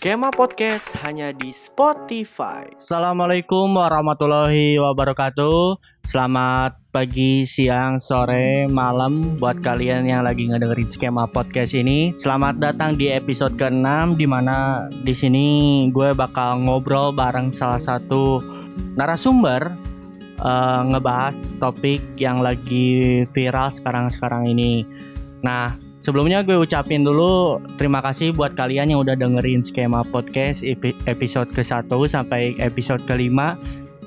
Skema Podcast hanya di Spotify. Assalamualaikum warahmatullahi wabarakatuh. Selamat pagi, siang, sore, malam buat kalian yang lagi ngedengerin skema podcast ini. Selamat datang di episode ke-6 di mana di sini gue bakal ngobrol bareng salah satu narasumber uh, ngebahas topik yang lagi viral sekarang-sekarang ini. Nah, Sebelumnya gue ucapin dulu terima kasih buat kalian yang udah dengerin skema podcast episode ke-1 sampai episode ke-5.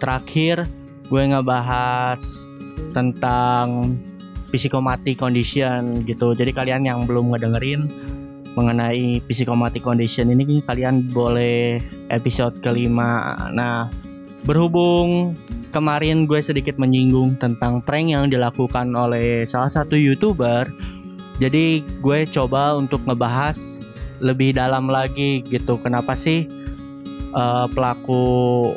Terakhir gue ngebahas tentang psychomatic condition gitu. Jadi kalian yang belum ngedengerin mengenai psychomatic condition ini kalian boleh episode kelima. Nah, berhubung kemarin gue sedikit menyinggung tentang prank yang dilakukan oleh salah satu youtuber jadi gue coba untuk ngebahas lebih dalam lagi gitu. Kenapa sih uh, pelaku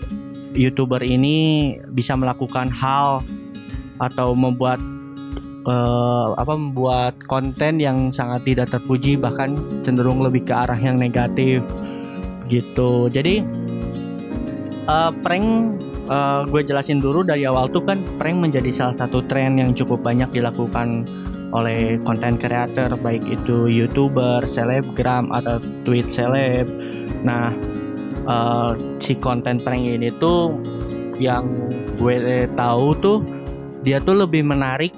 youtuber ini bisa melakukan hal atau membuat uh, apa membuat konten yang sangat tidak terpuji bahkan cenderung lebih ke arah yang negatif gitu. Jadi uh, prank uh, gue jelasin dulu dari awal tuh kan prank menjadi salah satu tren yang cukup banyak dilakukan oleh konten kreator baik itu youtuber, selebgram atau tweet seleb. Nah, uh, si konten prank ini tuh yang gue tahu tuh dia tuh lebih menarik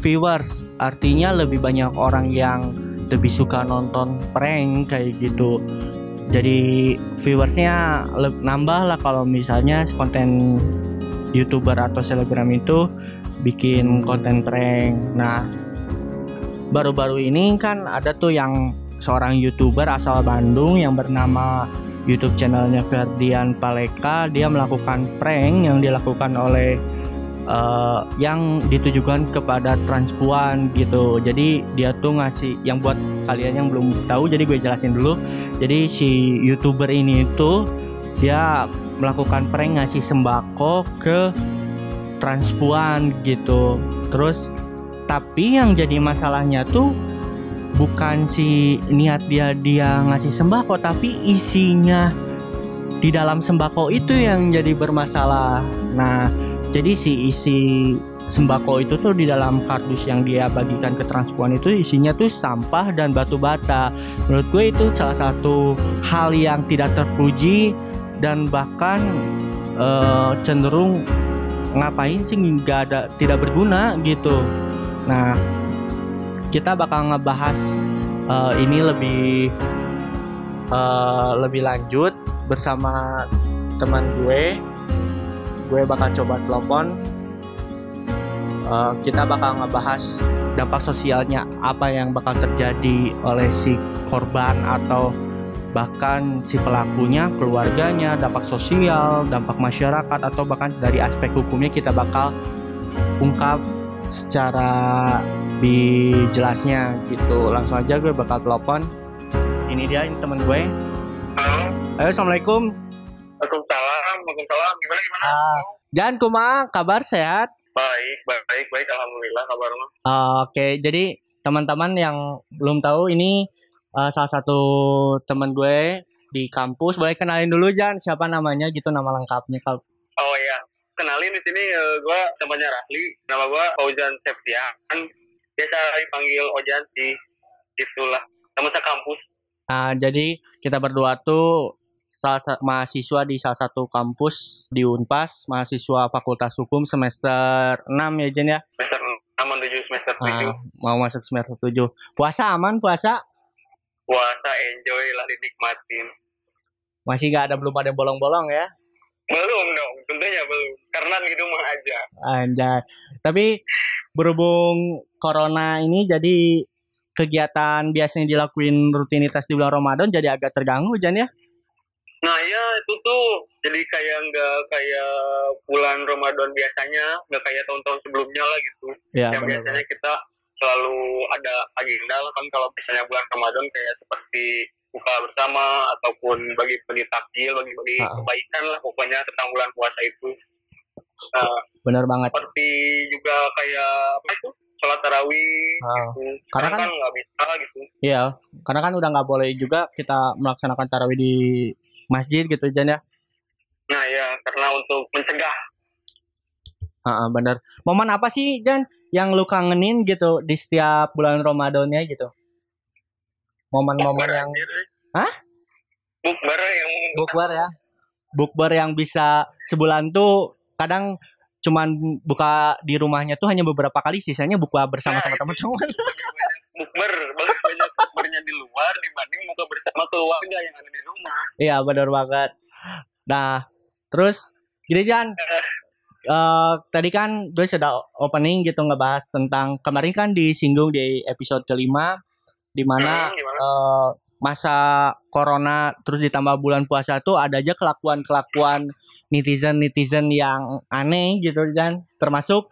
viewers, artinya lebih banyak orang yang lebih suka nonton prank kayak gitu. Jadi viewersnya nambah lah kalau misalnya konten youtuber atau selebgram itu bikin konten prank. Nah, baru-baru ini kan ada tuh yang seorang youtuber asal Bandung yang bernama YouTube channelnya Ferdian Paleka dia melakukan prank yang dilakukan oleh uh, yang ditujukan kepada transpuan gitu. Jadi dia tuh ngasih yang buat kalian yang belum tahu jadi gue jelasin dulu. Jadi si youtuber ini tuh dia melakukan prank ngasih sembako ke transpuan gitu. Terus tapi yang jadi masalahnya tuh bukan si niat dia dia ngasih sembako tapi isinya di dalam sembako itu yang jadi bermasalah. Nah jadi si isi sembako itu tuh di dalam kardus yang dia bagikan ke transpuan itu isinya tuh sampah dan batu bata menurut gue itu salah satu hal yang tidak terpuji dan bahkan uh, cenderung ngapain sih nggak ada tidak berguna gitu Nah, kita bakal ngebahas uh, ini lebih uh, lebih lanjut bersama teman gue. Gue bakal coba telepon. Uh, kita bakal ngebahas dampak sosialnya apa yang bakal terjadi oleh si korban atau bahkan si pelakunya, keluarganya, dampak sosial, dampak masyarakat atau bahkan dari aspek hukumnya kita bakal ungkap secara dijelasnya gitu. Langsung aja gue bakal telepon. Ini dia ini teman gue. Halo? Assalamualaikum Waalaikumsalam gimana gimana? Uh, Jangan kuma kabar sehat? Baik baik baik. Alhamdulillah kabarnya uh, oke okay. jadi teman-teman yang belum tahu ini uh, salah satu teman gue di kampus. Boleh kenalin dulu Jan siapa namanya gitu nama lengkapnya kalau oh iya. Kenalin di sini uh, eh, gue temannya Rahli. Nama gue Fauzan Septian. Biasa dipanggil Ojan sih. Itulah. Teman kampus nah jadi kita berdua tuh salah satu mahasiswa di salah satu kampus di Unpas mahasiswa Fakultas Hukum semester 6 ya Jen ya semester 6 menuju semester 7 nah, mau masuk semester 7 puasa aman puasa puasa enjoy lah dinikmatin masih gak ada belum ada bolong-bolong ya belum dong, tentunya belum. Karena di rumah aja. Anjay. Tapi berhubung corona ini jadi kegiatan biasanya dilakuin rutinitas di bulan Ramadan jadi agak terganggu Jan ya? Nah ya itu tuh jadi kayak nggak kayak bulan Ramadan biasanya, nggak kayak tahun-tahun sebelumnya lah gitu. Ya, yang bener biasanya kita selalu ada agenda kan kalau misalnya bulan Ramadan kayak seperti buka bersama ataupun bagi-bagi takjil, bagi-bagi kebaikan lah pokoknya tentang bulan puasa itu. Nah, Benar banget. Seperti juga kayak apa itu sholat tarawih oh. gitu. karena kan nggak bisa gitu iya karena kan udah nggak boleh juga kita melaksanakan tarawih di masjid gitu Jan ya nah ya karena untuk mencegah Ah, bener. Momen apa sih Jan yang lu kangenin gitu di setiap bulan Ramadannya gitu? Momen-momen yang Hah? Bukber yang Bukber ya. Bukber yang bisa sebulan tuh kadang cuman buka di rumahnya tuh hanya beberapa kali sisanya buka bersama sama nah, teman-teman. Bukber banyak banyak bukbernya di luar dibanding buka bersama keluarga yang ada di rumah. Iya benar banget. Nah terus gini Jan, uh, tadi kan gue sudah opening gitu ngebahas tentang kemarin kan disinggung di episode kelima di mana uh, masa corona terus ditambah bulan puasa tuh ada aja kelakuan-kelakuan netizen-netizen yang aneh gitu Jan. Termasuk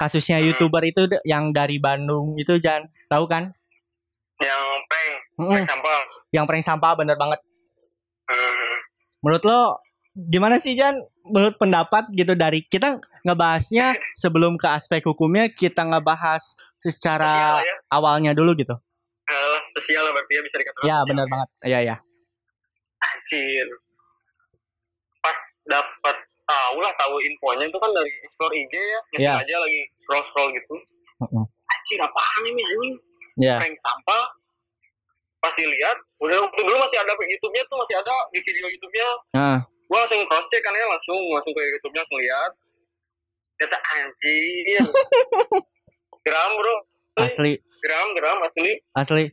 kasusnya youtuber itu yang dari Bandung itu Jan. Tahu kan yang prank, prank sampah. Yang prank sampah bener banget. Hmm. menurut lo gimana sih Jan? Menurut pendapat gitu dari kita ngebahasnya sebelum ke aspek hukumnya kita ngebahas secara ya. awalnya dulu gitu. Uh, sosial berarti ya bisa dikatakan ya benar banget. Ya ya anjir. Pas dapat tahu lah tahu infonya itu kan dari explore IG ya. Ya. aja lagi scroll scroll gitu. Uh -uh. anjir apaan ini anjing yeah. prank sampah pasti lihat udah waktu dulu masih ada YouTube-nya tuh masih ada di video YouTube-nya. Uh gue langsung cross check kan ya langsung langsung ke YouTube-nya langsung lihat. Kata anjir. Geram bro. Asli. Geram geram asli. Asli.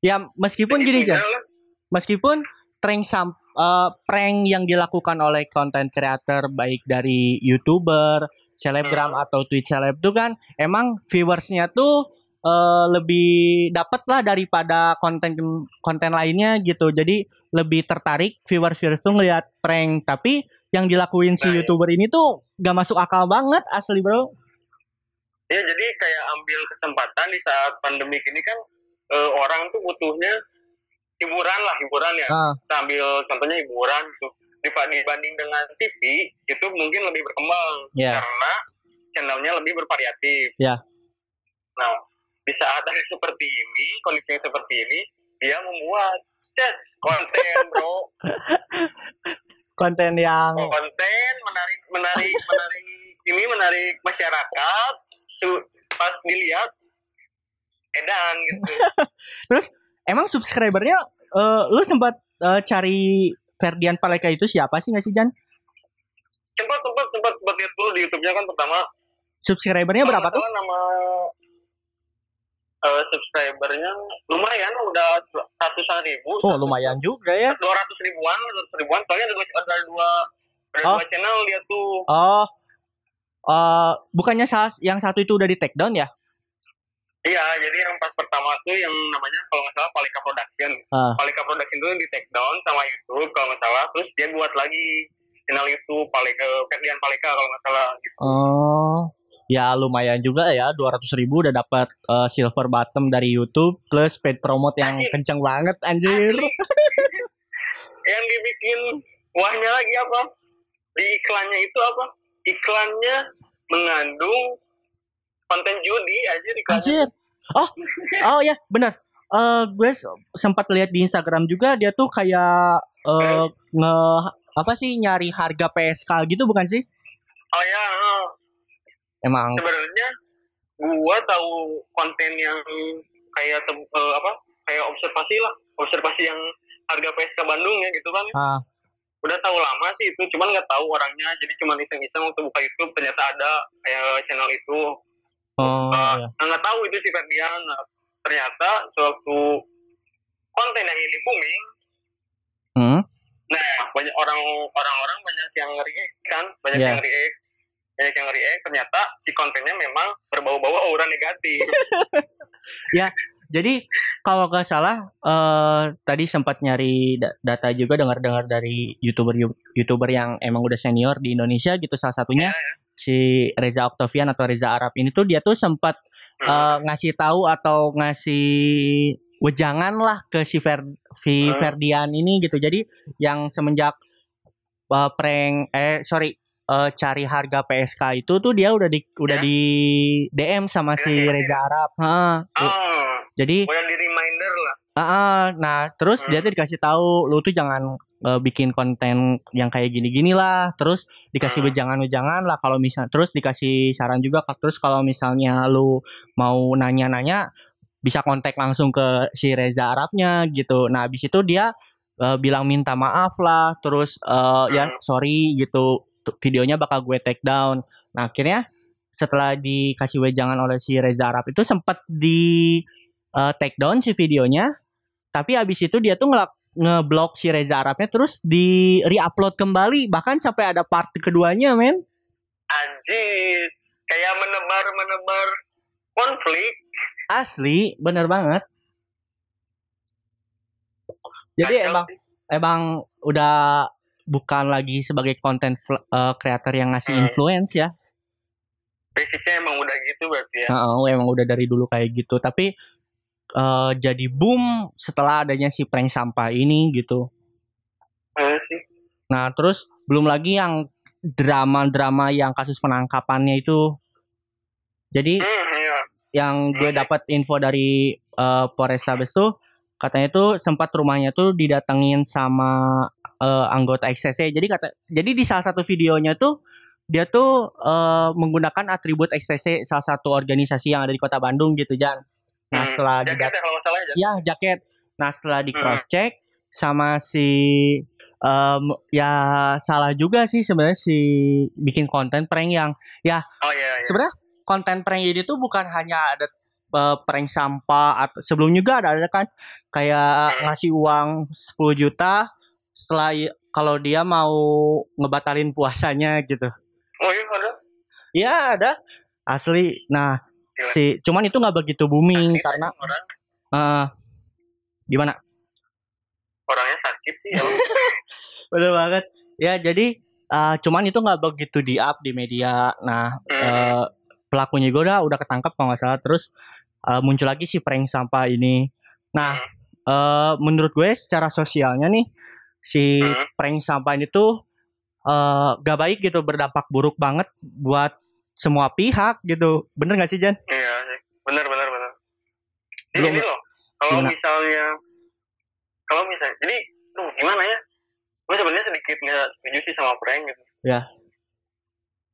Ya meskipun gini aja. meskipun prank sam uh, prank yang dilakukan oleh konten creator baik dari youtuber selebgram hmm. atau twitch seleb itu kan emang viewersnya tuh uh, lebih dapat lah daripada konten konten lainnya gitu. Jadi lebih tertarik viewer-viewer tuh ngeliat prank. Tapi yang dilakuin si nah, youtuber ini tuh gak masuk akal banget asli bro. Ya jadi kayak ambil kesempatan di saat pandemi ini kan uh, orang tuh butuhnya hiburan lah hiburan ya. Ah. kita ambil contohnya hiburan tuh dibanding dengan TV itu mungkin lebih berkembang. Yeah. karena channelnya lebih bervariatif. Yeah. nah di saat ada seperti ini kondisi yang seperti ini dia membuat Just konten bro. konten yang konten menarik menarik menarik ini menarik masyarakat su pas dilihat edan gitu. Terus emang subscribernya uh, lu sempat uh, cari Ferdian Paleka itu siapa sih nggak sih Jan? Sempat sempat sempat sempat lihat dulu di YouTube-nya kan pertama. Subscribernya berapa tuh? Nama uh, subscribernya lumayan udah ratusan ribu. Oh lumayan juga ya. Dua ratus ribuan, ratus ribuan. Soalnya ada dua ada dua, ada oh. dua channel dia tuh. Oh, uh, bukannya salah yang satu itu udah di take down ya? Iya, jadi yang pas pertama tuh yang namanya kalau nggak salah Palika Production. Uh. Palika Production itu di take down sama YouTube kalau nggak salah. Terus dia buat lagi channel YouTube Palika Ferdian Palika kalau nggak salah gitu. Oh ya lumayan juga ya 200 ribu udah dapat uh, silver bottom dari YouTube plus paid promote yang anjir. kenceng banget anjir. Yang dibikin wahnya lagi apa? Di iklannya itu apa? Iklannya mengandung konten judi anjir iklannya. Anjir. Oh oh ya benar. Uh, gue sempat lihat di Instagram juga dia tuh kayak uh, nge apa sih nyari harga PSK gitu bukan sih? Oh ya uh emang sebenarnya gua tahu konten yang kayak uh, apa kayak observasi lah observasi yang harga PSK Bandung ya gitu kan ah. udah tahu lama sih itu cuman nggak tahu orangnya jadi cuman iseng-iseng waktu buka YouTube ternyata ada kayak channel itu oh, uh, iya. nggak tahu itu si Ferdian nah, ternyata sewaktu konten yang ini booming hmm? nah banyak orang orang-orang banyak yang react kan banyak yeah. yang react banyak yang react ternyata si kontennya memang berbau-bau aura negatif ya jadi kalau nggak salah uh, tadi sempat nyari data juga dengar-dengar dari youtuber youtuber yang emang udah senior di Indonesia gitu salah satunya ya, ya. si Reza Octavian atau Reza Arab ini tuh dia tuh sempat hmm. uh, ngasih tahu atau ngasih wejangan lah ke si Fer si hmm. Ferdian ini gitu jadi yang semenjak uh, prank eh sorry uh, cari harga PSK itu tuh dia udah di udah ya? di DM sama si Reza Arab. Ha. Oh. Jadi udah di reminder lah. Uh, nah, terus hmm. dia tuh dikasih tahu lu tuh jangan uh, bikin konten yang kayak gini-gini lah. Terus dikasih hmm. wejangan-wejangan lah kalau misal terus dikasih saran juga terus kalau misalnya lu mau nanya-nanya bisa kontak langsung ke si Reza Arabnya gitu. Nah, habis itu dia uh, bilang minta maaf lah, terus uh, hmm. ya sorry gitu. Videonya bakal gue take down. Nah, akhirnya setelah dikasih wejangan oleh si Reza Arab itu sempat di uh, take down si videonya. Tapi abis itu dia tuh ngelak ngeblok si Reza Arabnya terus di reupload kembali. Bahkan sampai ada part keduanya men. Anjis. Kayak menebar menebar konflik. Asli bener banget. Jadi Kacau emang sih. emang udah bukan lagi sebagai konten uh, creator yang ngasih hmm. influence ya basicnya emang udah gitu berarti ya uh, emang udah dari dulu kayak gitu tapi uh, jadi boom setelah adanya si prank sampah ini gitu. Uh, sih. Nah terus belum lagi yang drama-drama yang kasus penangkapannya itu. Jadi hmm, iya. yang gue dapat info dari uh, Polrestabes tuh katanya tuh sempat rumahnya tuh didatengin sama uh, anggota XTC. Jadi kata jadi di salah satu videonya tuh dia tuh uh, menggunakan atribut XTC salah satu organisasi yang ada di Kota Bandung gitu Jan. Nah hmm, setelah jaket ya kalau salah ya, ya jaket. Nah setelah di cross check hmm. sama si um, ya salah juga sih sebenarnya si bikin konten prank yang ya oh, iya, iya. sebenarnya konten prank ini tuh bukan hanya ada uh, prank sampah atau sebelum juga ada ada kan kayak hmm. ngasih uang 10 juta setelah kalau dia mau ngebatalin puasanya gitu. Oh iya ada. Iya ada asli. Nah si cuman itu nggak begitu booming sakit karena orang. Uh, gimana orangnya sakit sih ya bener banget ya jadi uh, cuman itu nggak begitu di up di media nah hmm. uh, pelakunya juga udah udah ketangkap kalau nggak salah terus uh, muncul lagi si prank sampah ini nah hmm. uh, menurut gue secara sosialnya nih si hmm. prank sampah ini tuh uh, gak baik gitu berdampak buruk banget buat semua pihak gitu. Bener gak sih Jan? Iya sih. Bener bener bener. Jadi ini loh, kalau misalnya kalau misalnya jadi tuh gimana ya? Gue sebenarnya sedikit nggak setuju sih sama prank gitu. Ya.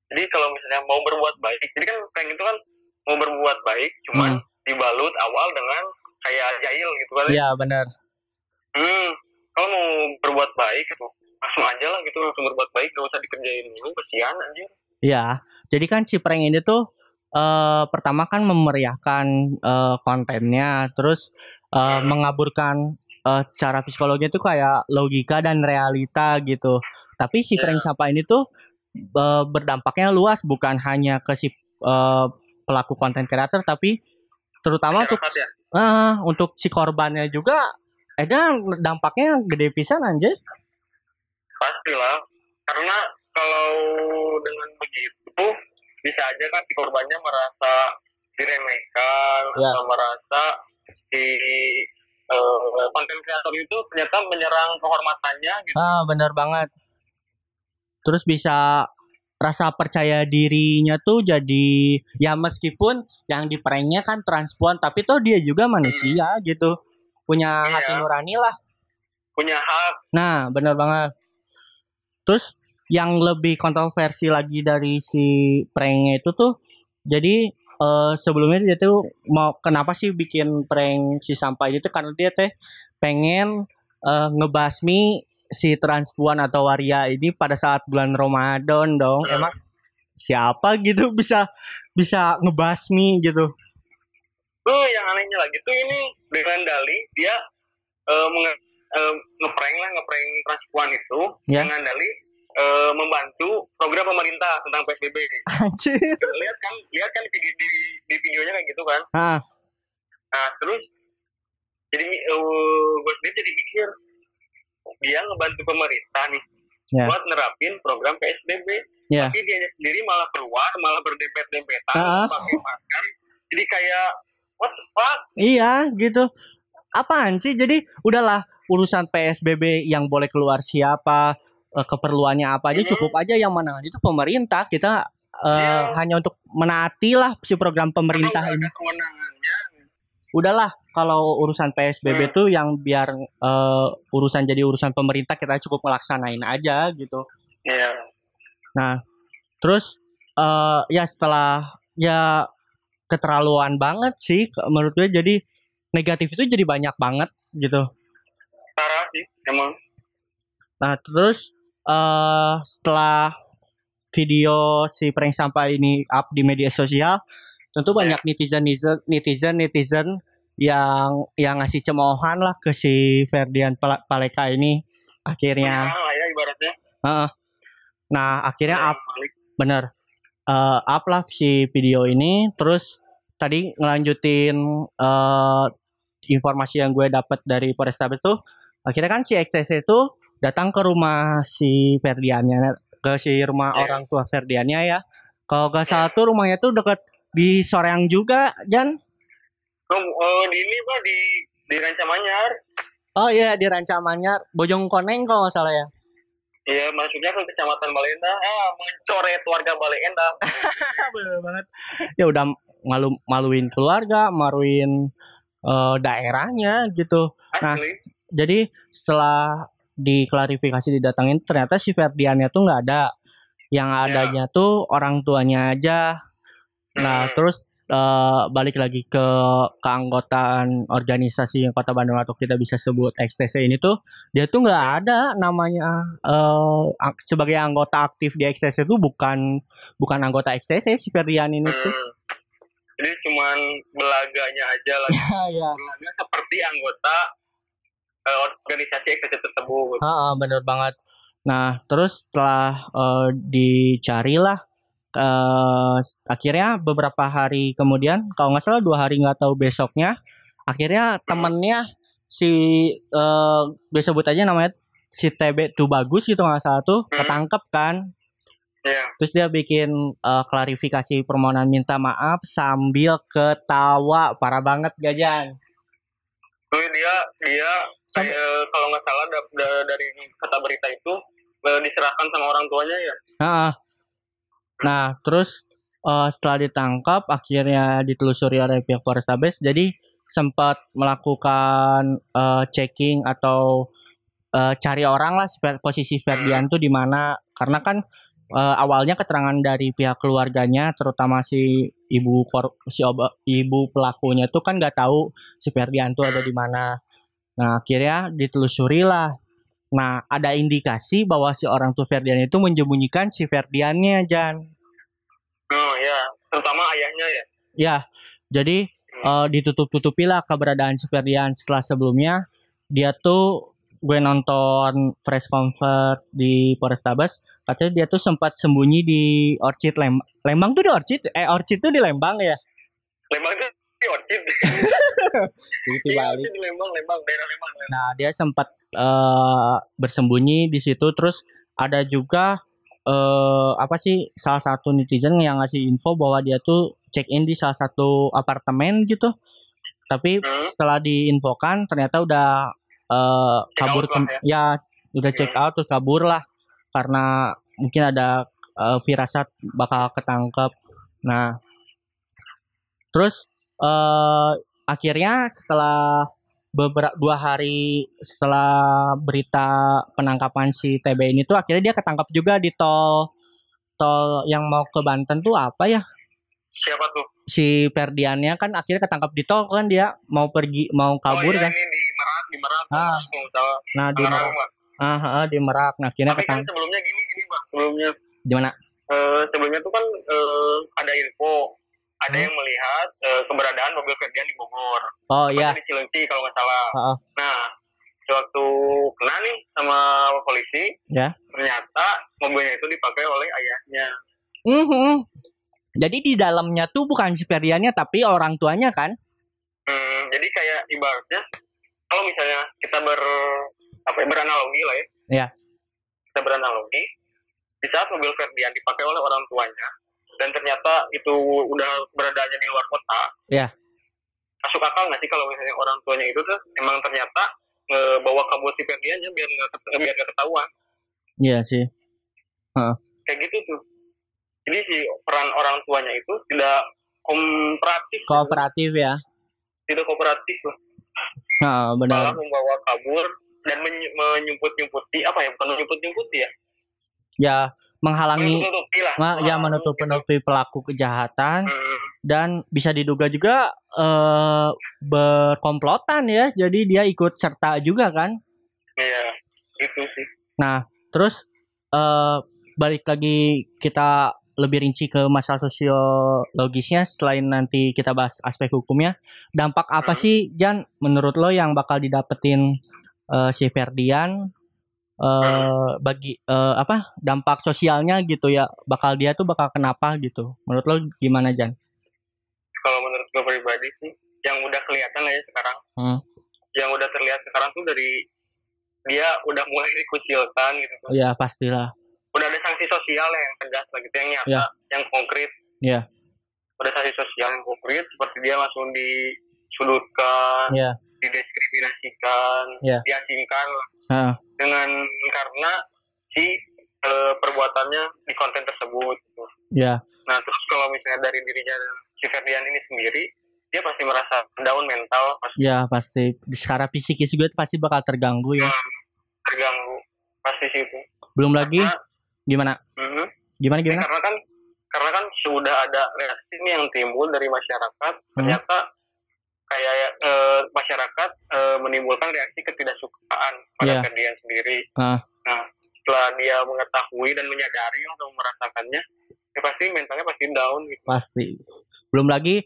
Jadi kalau misalnya mau berbuat baik, jadi kan prank itu kan mau berbuat baik, cuman hmm. dibalut awal dengan kayak jahil gitu kan? Iya benar. Hmm, kalau mau berbuat baik gitu, langsung aja lah gitu. Langsung berbuat baik, gak usah dikerjain dulu, kesian anjir. Iya, jadi kan si prank ini tuh uh, pertama kan memeriahkan uh, kontennya, terus uh, mengaburkan uh, secara psikologi itu kayak logika dan realita gitu. Tapi si prank siapa ini tuh uh, berdampaknya luas bukan hanya ke si uh, pelaku konten kreator tapi terutama untuk uh, untuk si korbannya juga ada dampaknya gede pisan anjir. Pastilah. Karena kalau dengan begitu bisa aja kan si korbannya merasa diremehkan ya. atau merasa si uh, konten kreator itu ternyata menyerang kehormatannya gitu. Ah, benar banget. Terus bisa rasa percaya dirinya tuh jadi ya meskipun yang di pranknya kan transpuan tapi tuh dia juga manusia hmm. gitu punya iya. hati nurani lah. Punya hak. Nah benar banget. Terus yang lebih kontroversi lagi dari si pranknya itu tuh jadi uh, sebelumnya dia tuh mau kenapa sih bikin prank si sampah itu karena dia teh pengen uh, ngebasmi si transpuan atau waria ini pada saat bulan Ramadan dong. Emang siapa gitu bisa bisa ngebasmi gitu tuh yang anehnya lagi tuh ini dengan Dali dia uh, nge, uh, ngeprank lah ngeprank transpuan itu yeah. dengan Dali uh, membantu program pemerintah tentang PSBB. Anjir. Lihat kan, lihat kan di, di, di videonya kayak gitu kan. Ah. Nah, terus jadi uh, gue sendiri jadi mikir dia ngebantu pemerintah nih yeah. buat nerapin program PSBB. Yeah. Tapi dia sendiri malah keluar, malah berdempet-dempetan, uh. pakai masker. Jadi kayak what the fuck? Iya, gitu. Apaan sih? Jadi udahlah urusan PSBB yang boleh keluar siapa, uh, keperluannya apa aja hmm. cukup aja yang mana itu pemerintah kita uh, ya. hanya untuk menaati lah si program pemerintah ini. Udahlah kalau urusan PSBB hmm. tuh yang biar uh, urusan jadi urusan pemerintah kita cukup melaksanain aja gitu. Iya. Nah, terus uh, ya setelah ya keterlaluan banget sih menurut gue jadi negatif itu jadi banyak banget gitu. Parah sih emang. Nah, terus uh, setelah video si prank sampah ini up di media sosial, tentu banyak netizen netizen netizen yang yang ngasih cemoohan lah ke si Ferdian Paleka ini akhirnya. Ya ibaratnya. Uh, nah akhirnya up bener uh, up lah si video ini terus tadi ngelanjutin uh, informasi yang gue dapat dari Polrestabes tuh akhirnya kan si XTC itu datang ke rumah si Ferdiannya ke si rumah yeah. orang tua Ferdiannya ya. Kalau gak salah tuh rumahnya tuh deket di Soreang juga, Jan. Oh, uh, di ini pak di di Rancamanyar. Oh iya di Rancamanyar, Bojong Koneng kalau nggak salah ya. Iya, maksudnya ke kecamatan Balenda, ah mencoret warga Balenda. Bener banget. Ya udah malu maluin keluarga, maluin uh, daerahnya gitu. Nah, jadi setelah diklarifikasi didatangin ternyata si Ferdiannya tuh nggak ada yang ya. adanya yeah. tuh orang tuanya aja nah hmm. terus uh, balik lagi ke keanggotaan organisasi yang Kota Bandung atau kita bisa sebut XTC ini tuh dia tuh nggak ada namanya uh, sebagai anggota aktif di XTC itu bukan bukan anggota XTC si Ferdian ini tuh hmm. jadi cuman belaganya aja lah ya. belaga seperti anggota uh, organisasi ekstensif tersebut. Ah, bener banget. Nah, terus setelah uh, dicarilah uh, akhirnya beberapa hari kemudian, kalau nggak salah dua hari nggak tahu besoknya, akhirnya temennya si uh, gue sebut aja namanya si TB tuh bagus gitu nggak salah tuh hmm. ketangkep kan. Yeah. Terus dia bikin uh, klarifikasi permohonan minta maaf sambil ketawa parah banget gajan. Tuh dia dia Sampai... Eh, kalau nggak salah da, da, dari kata berita itu eh, diserahkan sama orang tuanya ya. Nah, nah terus uh, setelah ditangkap akhirnya ditelusuri oleh pihak Polrestabes jadi sempat melakukan uh, checking atau uh, cari orang lah posisi Ferdian tuh di mana karena kan uh, awalnya keterangan dari pihak keluarganya terutama si ibu si oba, ibu pelakunya tuh kan nggak tahu si Ferdian tuh ada di mana. Nah akhirnya ditelusuri lah. Nah ada indikasi bahwa si orang tua Ferdian itu menyembunyikan si Ferdiannya Jan. Oh ya, terutama ayahnya ya. Ya, jadi uh, ditutup-tutupi lah keberadaan si Ferdian setelah sebelumnya. Dia tuh gue nonton fresh converse di Polrestabes. Katanya dia tuh sempat sembunyi di Orchid Lembang Lembang tuh di Orchid eh Orchid tuh di Lembang ya? Lembang tuh di Orchid di Bali di Lembang Lembang daerah Lembang, nah dia sempat uh, bersembunyi di situ terus ada juga uh, apa sih salah satu netizen yang ngasih info bahwa dia tuh check in di salah satu apartemen gitu tapi hmm. setelah diinfokan ternyata udah uh, kabur ke, ya. ya udah check out terus kabur lah karena mungkin ada uh, firasat bakal ketangkep. Nah, terus uh, akhirnya setelah beberapa dua hari setelah berita penangkapan si TB ini tuh akhirnya dia ketangkap juga di tol tol yang mau ke Banten tuh apa ya? Siapa tuh? Si Perdiannya kan akhirnya ketangkap di tol kan dia mau pergi mau kabur oh, iya, kan? Ini di Merak, di Merak. Ah. Nah, di Merak. Ah, ah, di Merak. Nah, akhirnya Tapi kan sebelumnya gini gini, Bang. Sebelumnya. Gimana? Uh, sebelumnya tuh kan uh, ada info ada hmm. yang melihat uh, keberadaan mobil Ferdian di Bogor. Oh iya. Di Cilengsi kalau nggak salah. Uh -uh. Nah, sewaktu kena nih sama polisi, ya. ternyata mobilnya itu dipakai oleh ayahnya. Mm -hmm. Jadi di dalamnya tuh bukan si Ferdiannya tapi orang tuanya kan? Hmm, jadi kayak ibaratnya kalau misalnya kita ber apa ya, beranalogi lah ya. Iya. Kita beranalogi di saat mobil Ferdian dipakai oleh orang tuanya dan ternyata itu udah beradanya di luar kota. Iya. Masuk akal nggak sih kalau misalnya orang tuanya itu tuh emang ternyata e, bawa kabur si Ferdiannya biar nggak biar nggak ketahuan. Iya sih. Huh. Kayak gitu tuh. Jadi si peran orang tuanya itu tidak kooperatif. Kooperatif ya. Tidak kooperatif loh. Nah, benar. Malah membawa kabur dan menyumput-nyumputi apa ya? Bukan menyumput-nyumputi ya? Ya, menghalangi menutupi lah. Nah, ya menutup-nutupi pelaku kejahatan hmm. dan bisa diduga juga uh, berkomplotan ya. Jadi dia ikut serta juga kan? Iya, itu sih. Nah, terus uh, balik lagi kita lebih rinci ke masalah sosiologisnya selain nanti kita bahas aspek hukumnya dampak apa hmm. sih Jan menurut lo yang bakal didapetin uh, si Ferdian uh, bagi uh, apa dampak sosialnya gitu ya bakal dia tuh bakal kenapa gitu menurut lo gimana Jan? Kalau menurut gue pribadi sih yang udah kelihatan ya sekarang hmm. yang udah terlihat sekarang tuh dari dia udah mulai dikucilkan gitu. Iya pastilah udah ada sanksi sosial yang tegas lah gitu yang nyata yeah. yang konkret yeah. udah sanksi sosial yang konkret seperti dia langsung disudutkan yeah. Didiskriminasikan yeah. diasingkan uh. dengan karena si uh, perbuatannya di konten tersebut gitu. yeah. nah terus kalau misalnya dari dirinya si Ferdian ini sendiri dia pasti merasa down mental pasti. Ya pasti. Secara psikis juga pasti bakal terganggu ya. Hmm, terganggu pasti sih itu. Belum lagi Gimana? Mm-hmm. Gimana gimana? karena kan karena kan sudah ada reaksi nih yang timbul dari masyarakat. Mm-hmm. Ternyata kayak e, masyarakat e, menimbulkan reaksi ketidaksukaan pada yeah. kerjaan sendiri. Uh. Nah, setelah dia mengetahui dan menyadari untuk merasakannya, ya pasti mentalnya pasti down gitu. Pasti. Belum lagi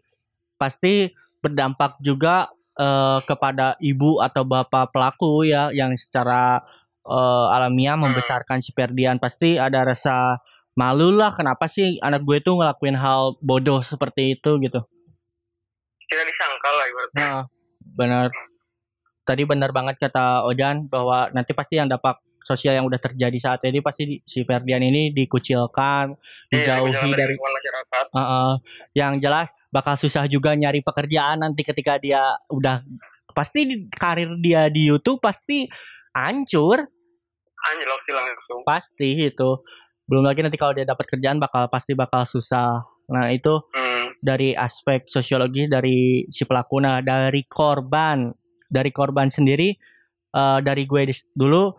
pasti berdampak juga uh, kepada ibu atau bapak pelaku ya yang secara uh, alamiah hmm. membesarkan si Ferdian pasti ada rasa malu lah kenapa sih anak gue tuh ngelakuin hal bodoh seperti itu gitu tidak disangka lah ibaratnya. Nah, benar. Tadi benar banget kata Ojan bahwa nanti pasti yang dapat sosial yang udah terjadi saat ini pasti si Ferdian ini dikucilkan, iya, dijauhi dari masyarakat. Uh, uh, yang jelas bakal susah juga nyari pekerjaan nanti ketika dia udah pasti karir dia di YouTube pasti hancur. Anjlok sih langsung. Pasti itu. Belum lagi nanti kalau dia dapat kerjaan bakal pasti bakal susah nah itu hmm. dari aspek sosiologi dari si pelaku nah dari korban dari korban sendiri uh, dari gue dulu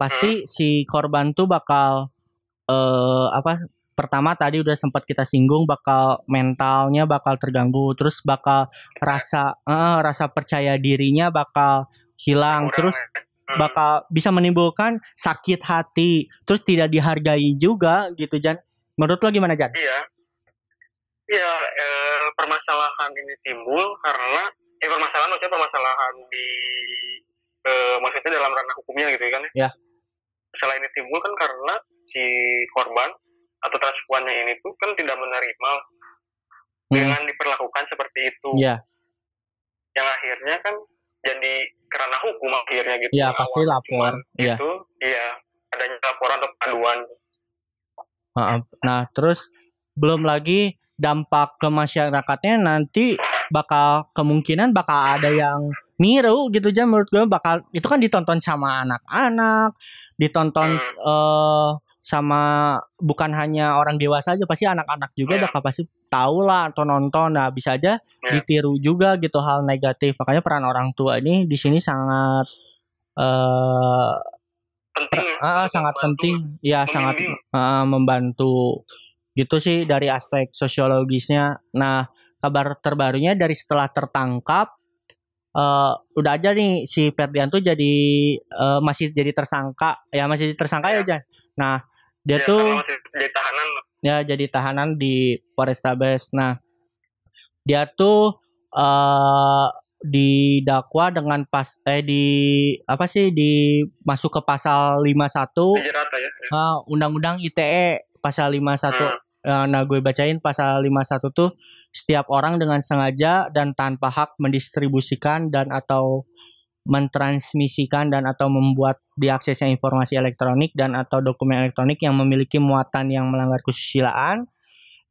pasti hmm. si korban tuh bakal uh, apa pertama tadi udah sempat kita singgung bakal mentalnya bakal terganggu terus bakal rasa uh, rasa percaya dirinya bakal hilang terus ya. Hmm. bakal bisa menimbulkan sakit hati terus tidak dihargai juga gitu Jan menurut lo gimana Jan? Iya iya eh, permasalahan ini timbul karena eh permasalahan maksudnya permasalahan di eh, maksudnya dalam ranah hukumnya gitu kan ya masalah ini timbul kan karena si korban atau transpuannya ini tuh kan tidak menerima hmm. dengan diperlakukan seperti itu ya yang akhirnya kan jadi kerana hukum akhirnya gitu. Iya pasti lapor. Iya. Itu iya adanya laporan atau pengaduan. Nah terus belum lagi dampak ke masyarakatnya nanti bakal kemungkinan bakal ada yang miru gitu aja menurut gue bakal itu kan ditonton sama anak-anak ditonton uh, sama bukan hanya orang dewasa aja pasti anak-anak juga yeah. bakal pasti tahu lah atau nonton. Nah bisa aja yeah. ditiru juga gitu hal negatif. Makanya peran orang tua ini di sini sangat uh, penting. Uh, sangat penting. Ya sangat uh, membantu gitu sih dari aspek sosiologisnya. Nah kabar terbarunya dari setelah tertangkap uh, udah aja nih si Ferdian tuh jadi uh, masih jadi tersangka. Ya masih tersangka ya, ya Jan? Nah dia ya, tuh jadi tahanan ya jadi tahanan di Polrestabes. Nah dia tuh uh, didakwa dengan pas eh di apa sih di masuk ke pasal 51 ya. uh, undang-undang ITE pasal 51 hmm. Uh, nah gue bacain pasal 51 tuh setiap orang dengan sengaja dan tanpa hak mendistribusikan dan atau mentransmisikan dan atau membuat diaksesnya informasi elektronik dan atau dokumen elektronik yang memiliki muatan yang melanggar kesusilaan,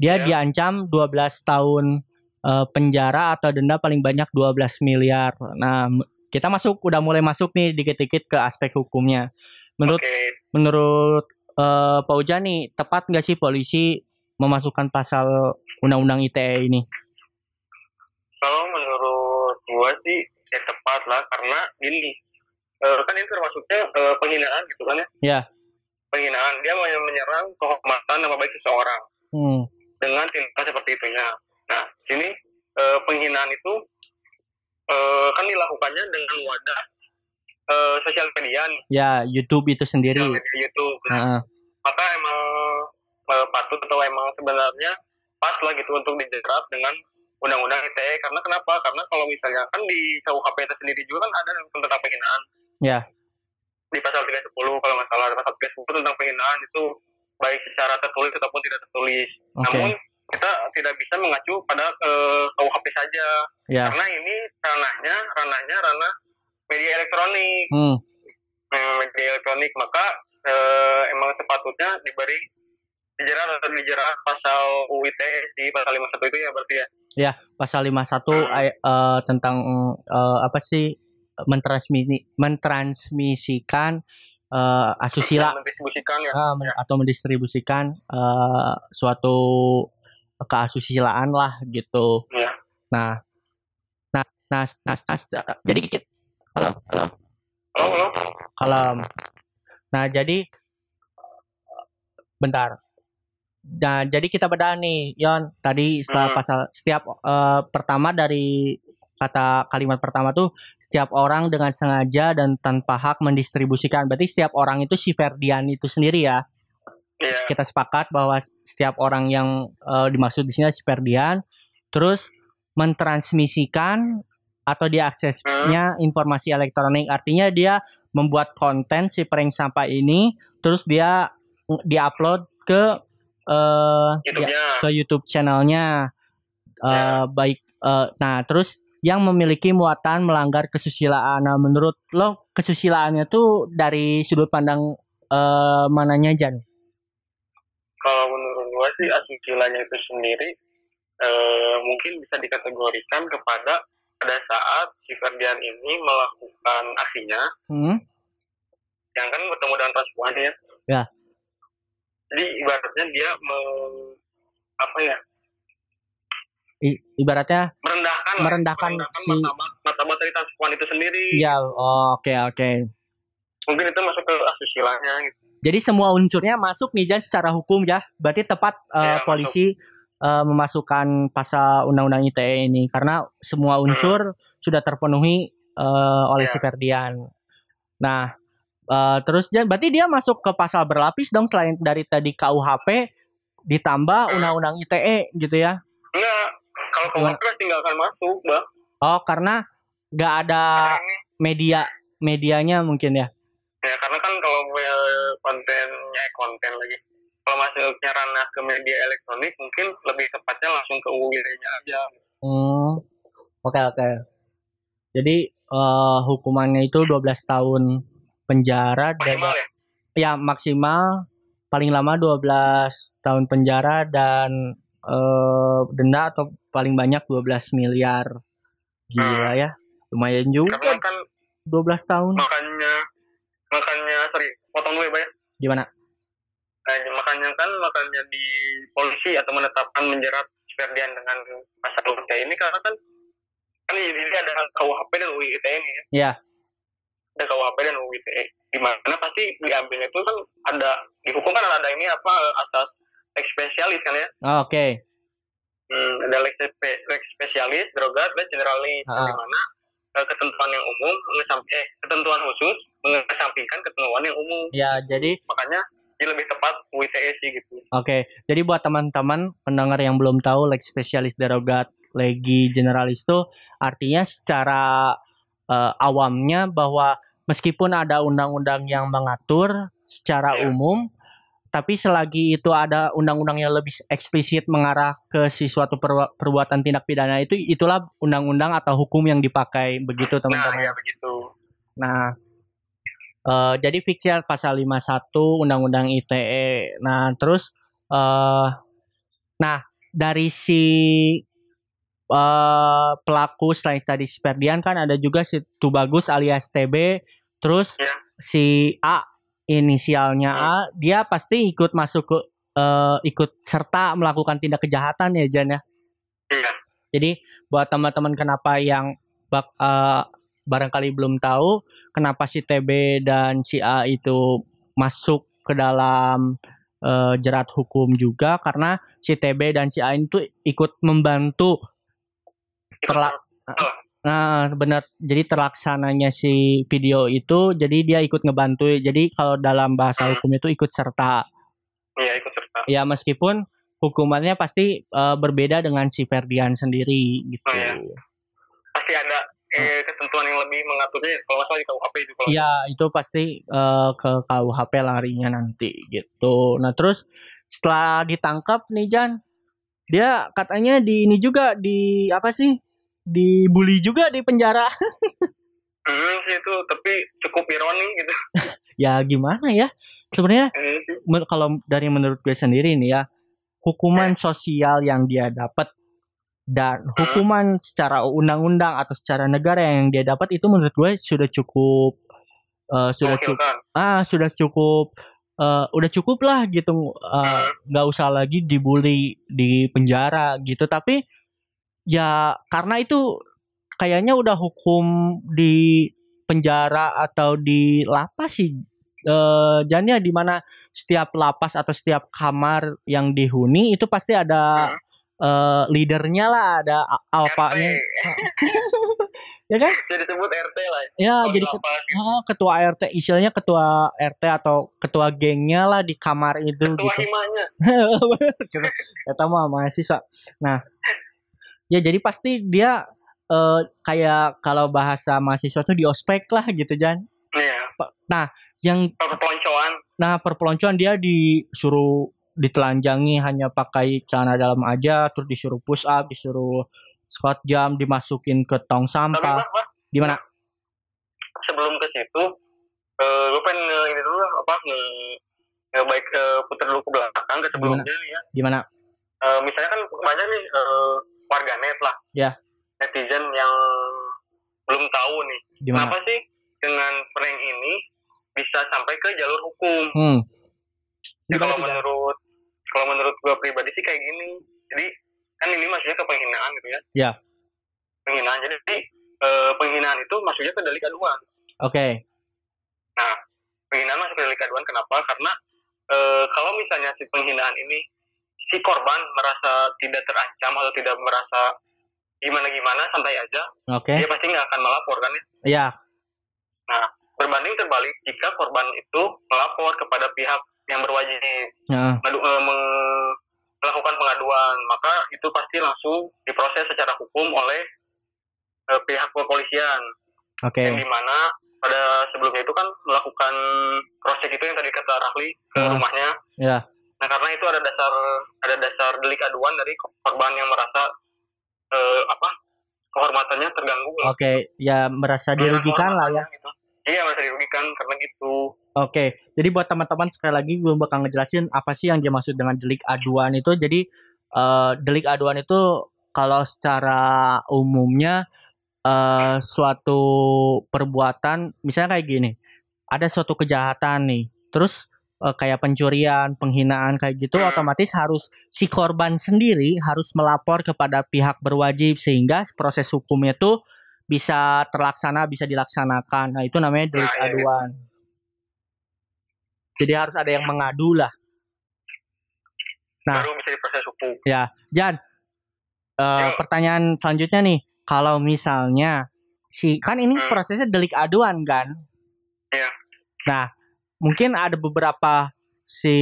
dia yeah. diancam 12 tahun uh, penjara atau denda paling banyak 12 miliar. Nah, kita masuk udah mulai masuk nih dikit-dikit ke aspek hukumnya. menurut okay. menurut uh, Pak Uja nih tepat nggak sih polisi memasukkan pasal undang-undang ITE ini? Kalau menurut gua sih ya tepat lah karena gini uh, kan ini termasuknya uh, penghinaan gitu kan ya? Ya. Penghinaan dia mau menyerang kehormatan nama baik seseorang hmm. dengan tindakan seperti itunya. Nah sini uh, penghinaan itu uh, kan dilakukannya dengan wadah uh, sosial media. Ya YouTube itu sendiri. Sosial media YouTube. Nah, uh. Maka emang patut atau emang sebenarnya pas lah gitu untuk dijerat dengan undang-undang ITE karena kenapa? Karena kalau misalnya kan di KUHP itu sendiri juga kan ada tentang penghinaan. Ya. Di pasal 310 kalau nggak salah pasal 310 tentang penghinaan itu baik secara tertulis ataupun tidak tertulis. Okay. Namun kita tidak bisa mengacu pada uh, eh, KUHP saja ya. karena ini ranahnya ranahnya ranah media elektronik. Hmm. Media elektronik maka uh, emang sepatutnya diberi dijerat atau dijerat pasal UITE sih pasal 51 itu ya berarti ya. Ya, pasal 51 hmm. uh, tentang uh, apa sih mentransmisi mentransmisikan uh, asusila mendistribusikan ya. Uh, ya. atau mendistribusikan uh, suatu keasusilaan lah gitu. Ya. Nah, nah, nah, nah, nah, jadi kita halo, halo, halo, halo. Nah, jadi bentar. Nah, jadi kita bedah nih, Yon. Tadi setelah hmm. pasal setiap uh, pertama dari kata kalimat pertama tuh setiap orang dengan sengaja dan tanpa hak mendistribusikan. Berarti setiap orang itu si Ferdian itu sendiri ya. Yeah. Kita sepakat bahwa setiap orang yang uh, dimaksud di sini si Ferdian terus mentransmisikan atau diaksesnya hmm. informasi elektronik. Artinya dia membuat konten si prank sampah ini terus dia diupload ke uh, ya, ke YouTube channelnya uh, eh, yeah. baik uh, nah terus yang memiliki muatan melanggar kesusilaan. Nah, menurut lo kesusilaannya tuh dari sudut pandang uh, mananya Jan? Kalau menurut gua sih asusилanya itu sendiri uh, mungkin bisa dikategorikan kepada pada saat si Ferdian ini melakukan aksinya, hmm? yang kan bertemu dengan perempuan ya. Ya jadi ibaratnya dia me, apa ya? I, ibaratnya merendahkan merendahkan, merendahkan si martabat dari transpuan itu sendiri. Ya oke oh, oke. Okay, okay. mungkin itu masuk ke asusilanya gitu. Jadi semua unsurnya masuk nih Jan secara hukum ya berarti tepat uh, ya, polisi uh, memasukkan pasal undang-undang ITE ini. Karena semua unsur hmm. sudah terpenuhi uh, oleh ya. si Ferdian. Nah Uh, terus dia berarti dia masuk ke pasal berlapis dong selain dari tadi KUHP ditambah undang-undang ITE gitu ya? Enggak, kalau KUHP pasti nggak akan masuk, bang. Oh, karena nggak ada media medianya mungkin ya? Ya karena kan kalau kontennya eh, konten lagi, kalau masuknya ranah ke media elektronik mungkin lebih tepatnya langsung ke UID-nya aja. Hmm, oke okay, oke. Okay. Jadi uh, hukumannya itu 12 tahun penjara maksimal dan ya? ya maksimal paling lama 12 tahun penjara dan uh, denda atau paling banyak 12 miliar. Gila hmm. ya lumayan juga. Karena kan 12 tahun. makanya makanya sorry potong dulu ya ya. Gimana? Nah, makanya kan makanya di polisi atau menetapkan menjerat Ferdian dengan pasal UITE ini karena kan kan ini ada KUHP dan UU ITE ini ya. ada KUHP dan UU ITE di mana pasti diambilnya itu kan ada di hukum kan ada ini apa asas lex spesialis kan ya oh, oke okay. hmm, ada lex, lex spesialis drogat dan generalis uh. di mana uh, ketentuan yang umum eh ketentuan khusus mengesampingkan ketentuan yang umum ya jadi makanya ini lebih tepat UITE sih gitu. Oke, okay. jadi buat teman-teman pendengar yang belum tahu lex spesialis derogat legi generalis itu artinya secara uh, awamnya bahwa meskipun ada undang-undang yang mengatur secara yeah. umum tapi selagi itu ada undang-undang yang lebih eksplisit mengarah ke si suatu perbuatan tindak pidana itu itulah undang-undang atau hukum yang dipakai begitu nah, teman-teman. Nah, ya begitu. Nah, uh, jadi fiksi pasal 51 undang-undang ITE. Nah, terus uh, nah dari si uh, pelaku selain tadi si Ferdian kan ada juga si Tubagus alias TB Terus ya. si A inisialnya A, dia pasti ikut masuk ke uh, ikut serta melakukan tindak kejahatan ya Jan ya. Iya. Jadi buat teman-teman kenapa yang bak, uh, barangkali belum tahu kenapa si TB dan si A itu masuk ke dalam uh, jerat hukum juga karena si TB dan si A itu ikut membantu terla Nah, benar. Jadi terlaksananya si video itu, jadi dia ikut ngebantu. Jadi kalau dalam bahasa hmm. hukum itu ikut serta. Iya, ikut serta. Ya, meskipun hukumannya pasti uh, berbeda dengan si Ferdian sendiri gitu. Oh, iya. Pasti ada eh, ketentuan yang lebih mengaturnya kalau masalah di KUHP itu kalau Iya, itu pasti uh, ke KUHP larinya nanti gitu. Nah, terus setelah ditangkap nih Jan, dia katanya di ini juga di apa sih? Dibully juga di penjara. hmm, itu tapi cukup ironi gitu. ya gimana ya? Sebenarnya hmm, kalau dari menurut gue sendiri nih ya, hukuman hmm. sosial yang dia dapat dan hmm. hukuman secara undang-undang atau secara negara yang dia dapat itu menurut gue sudah cukup uh, sudah cukup ah sudah cukup uh, udah cukup lah gitu nggak uh, usah lagi dibully di penjara gitu tapi ya karena itu kayaknya udah hukum di penjara atau di lapas sih. Eh jadinya di mana setiap lapas atau setiap kamar yang dihuni itu pasti ada uh, leadernya lah ada alpanya. Ya kan? Jadi sebut RT lah. Ya oh, jadi oh, ketua RT istilahnya ketua RT atau ketua gengnya lah di kamar itu ketua gitu. himanya. Kita mah mahasiswa. Nah ya jadi pasti dia uh, kayak kalau bahasa mahasiswa tuh di ospek lah gitu Jan. Iya. Nah yang perpeloncoan. Nah perpeloncoan dia disuruh ditelanjangi hanya pakai celana dalam aja terus disuruh push up disuruh squat jam dimasukin ke tong sampah. Di mana sebelum ke situ uh, gue pengen ini dulu apa nge, nge baik uh, putar dulu ke belakang ke sebelumnya nih ya. Gimana? Uh, misalnya kan banyak nih uh, warganet lah. Ya. Netizen yang belum tahu nih. Gimana? kenapa sih dengan prank ini bisa sampai ke jalur hukum? Hmm. ya, kalau menurut kalau menurut gue pribadi sih kayak gini. Jadi kan ini maksudnya ke penghinaan gitu ya? Ya. Penghinaan. Jadi eh, penghinaan itu maksudnya ke delik aduan. Oke. Okay. nah penghinaan masuk ke delik aduan kenapa? Karena eh, kalau misalnya si penghinaan ini si korban merasa tidak terancam atau tidak merasa gimana gimana santai aja okay. dia pasti nggak akan melapor kan ya iya nah berbanding terbalik jika korban itu melapor kepada pihak yang berwajib ya. ngadu, e, melakukan pengaduan maka itu pasti langsung diproses secara hukum oleh e, pihak kepolisian okay. yang di mana pada sebelumnya itu kan melakukan cross check itu yang tadi kata Rahli ke rumahnya yeah. Nah karena itu ada dasar ada dasar delik aduan dari korban yang merasa uh, apa kehormatannya terganggu. Oke, okay. ya merasa dirugikan lah ya. Gitu. Iya merasa dirugikan karena gitu. Oke, okay. jadi buat teman-teman sekali lagi gue bakal ngejelasin apa sih yang dimaksud dengan delik aduan itu. Jadi uh, delik aduan itu kalau secara umumnya uh, suatu perbuatan, misalnya kayak gini, ada suatu kejahatan nih, terus uh, kayak pencurian, penghinaan kayak gitu otomatis harus si korban sendiri harus melapor kepada pihak berwajib sehingga proses hukumnya tuh bisa terlaksana, bisa dilaksanakan. Nah, itu namanya delik nah, iya, iya. aduan. Jadi harus ada yang mengadu lah. Nah, baru bisa diproses hukum. Ya, Jan. Uh, pertanyaan selanjutnya nih, kalau misalnya si kan ini hmm. prosesnya delik aduan kan? Iya. Nah, mungkin ada beberapa si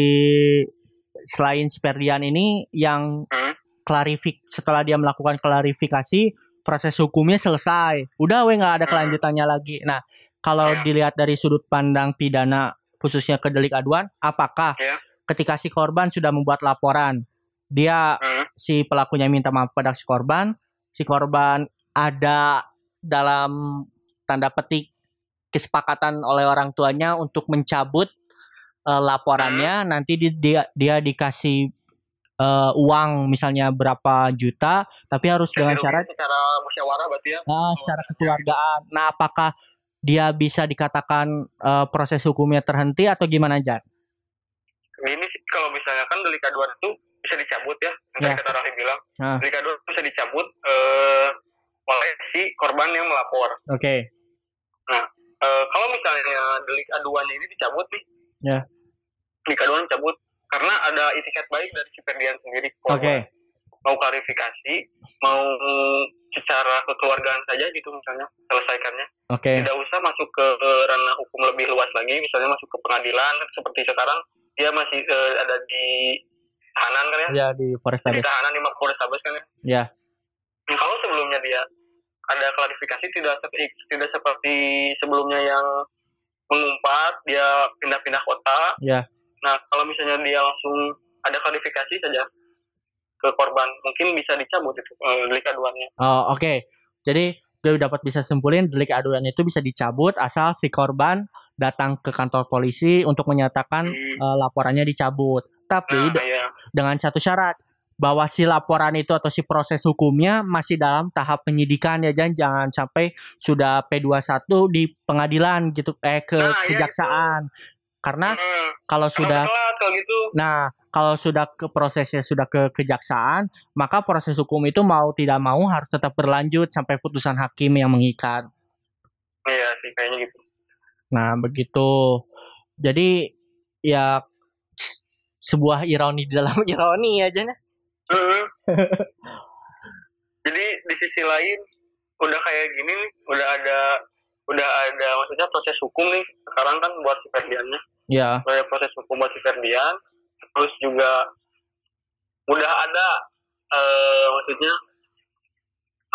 selain Sperdian ini yang hmm? klarifik setelah dia melakukan klarifikasi proses hukumnya selesai udah we nggak ada hmm. kelanjutannya lagi nah kalau yeah. dilihat dari sudut pandang pidana khususnya ke delik aduan apakah yeah. ketika si korban sudah membuat laporan dia hmm. si pelakunya minta maaf pada si korban si korban ada dalam tanda petik kesepakatan oleh orang tuanya untuk mencabut uh, laporannya nanti di, dia dia dikasih uh, uang misalnya berapa juta tapi harus dengan syarat secara musyawarah berarti ya nah, secara kekeluargaan nah apakah dia bisa dikatakan uh, proses hukumnya terhenti atau gimana Jan? Ini sih kalau misalnya kan delik aduan itu bisa dicabut ya, yeah. kata Rahim bilang, nah. delik aduan bisa dicabut uh, oleh si korban yang melapor. Oke. Okay. Nah, uh, kalau misalnya delik aduannya ini dicabut nih, ya. Yeah. Delik aduan dicabut karena ada itikat baik dari si Ferdian sendiri. Oke. Okay mau klarifikasi, mau secara kekeluargaan saja gitu misalnya selesaikannya. Oke. Okay. Tidak usah masuk ke ranah hukum lebih luas lagi, misalnya masuk ke pengadilan seperti sekarang dia masih uh, ada di tahanan kan ya? Ya di Polrestabes. Di tahanan di Polrestabes kan ya? Ya. Kalau sebelumnya dia ada klarifikasi tidak seperti tidak seperti sebelumnya yang mengumpat dia pindah-pindah kota. Ya. Nah kalau misalnya dia langsung ada klarifikasi saja ke korban mungkin bisa dicabut itu uh, delik aduannya. Oh oke. Okay. Jadi gue dapat bisa simpulin delik aduan itu bisa dicabut asal si korban datang ke kantor polisi untuk menyatakan hmm. uh, laporannya dicabut. Tapi nah, iya. dengan satu syarat bahwa si laporan itu atau si proses hukumnya masih dalam tahap penyidikan ya jangan jangan sampai sudah P21 di pengadilan gitu eh ke nah, iya, kejaksaan. Iya karena hmm. kalau sudah kalau gitu. Nah, kalau sudah ke prosesnya sudah ke kejaksaan, maka proses hukum itu mau tidak mau harus tetap berlanjut sampai putusan hakim yang mengikat. Iya sih kayaknya gitu. Nah, begitu. Jadi ya sebuah ironi di dalam ironi aja nih. Hmm. Jadi di sisi lain udah kayak gini nih, udah ada udah ada maksudnya proses hukum nih sekarang kan buat si Ferdiannya ya yeah. proses hukum buat si Ferdian terus juga udah ada uh, maksudnya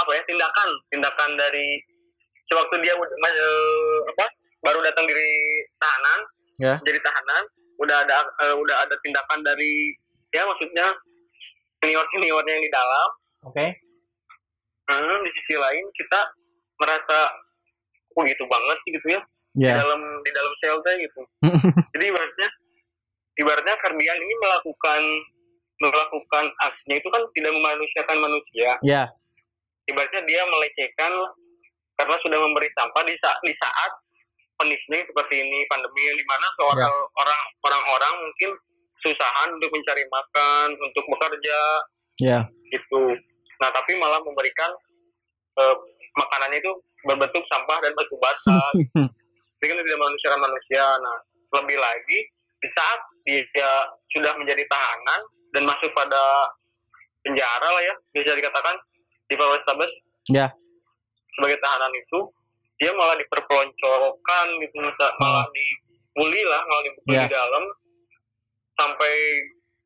apa ya tindakan tindakan dari sewaktu dia uh, apa baru datang dari tahanan yeah. jadi tahanan udah ada uh, udah ada tindakan dari ya maksudnya senior seniornya yang di dalam oke okay. hmm, di sisi lain kita merasa oh gitu banget sih gitu ya yeah. di dalam di dalam shelter gitu jadi ibaratnya ibaratnya Kardian ini melakukan melakukan aksinya itu kan tidak memanusiakan manusia yeah. ibaratnya dia melecehkan karena sudah memberi sampah di saat di saat punishment seperti ini pandemi yang di mana seorang yeah. orang orang-orang mungkin susahan untuk mencari makan untuk bekerja. Yeah. gitu. Nah tapi malah memberikan uh, makanannya itu berbentuk sampah dan batu bata. Ini kan tidak manusia manusia nah lebih lagi di saat dia sudah menjadi tahanan dan masuk pada penjara lah ya bisa dikatakan di Polrestabes ya. Sebagai tahanan itu dia malah diperpeloncokan gitu malah dibully lah malah dibully ya. di dalam sampai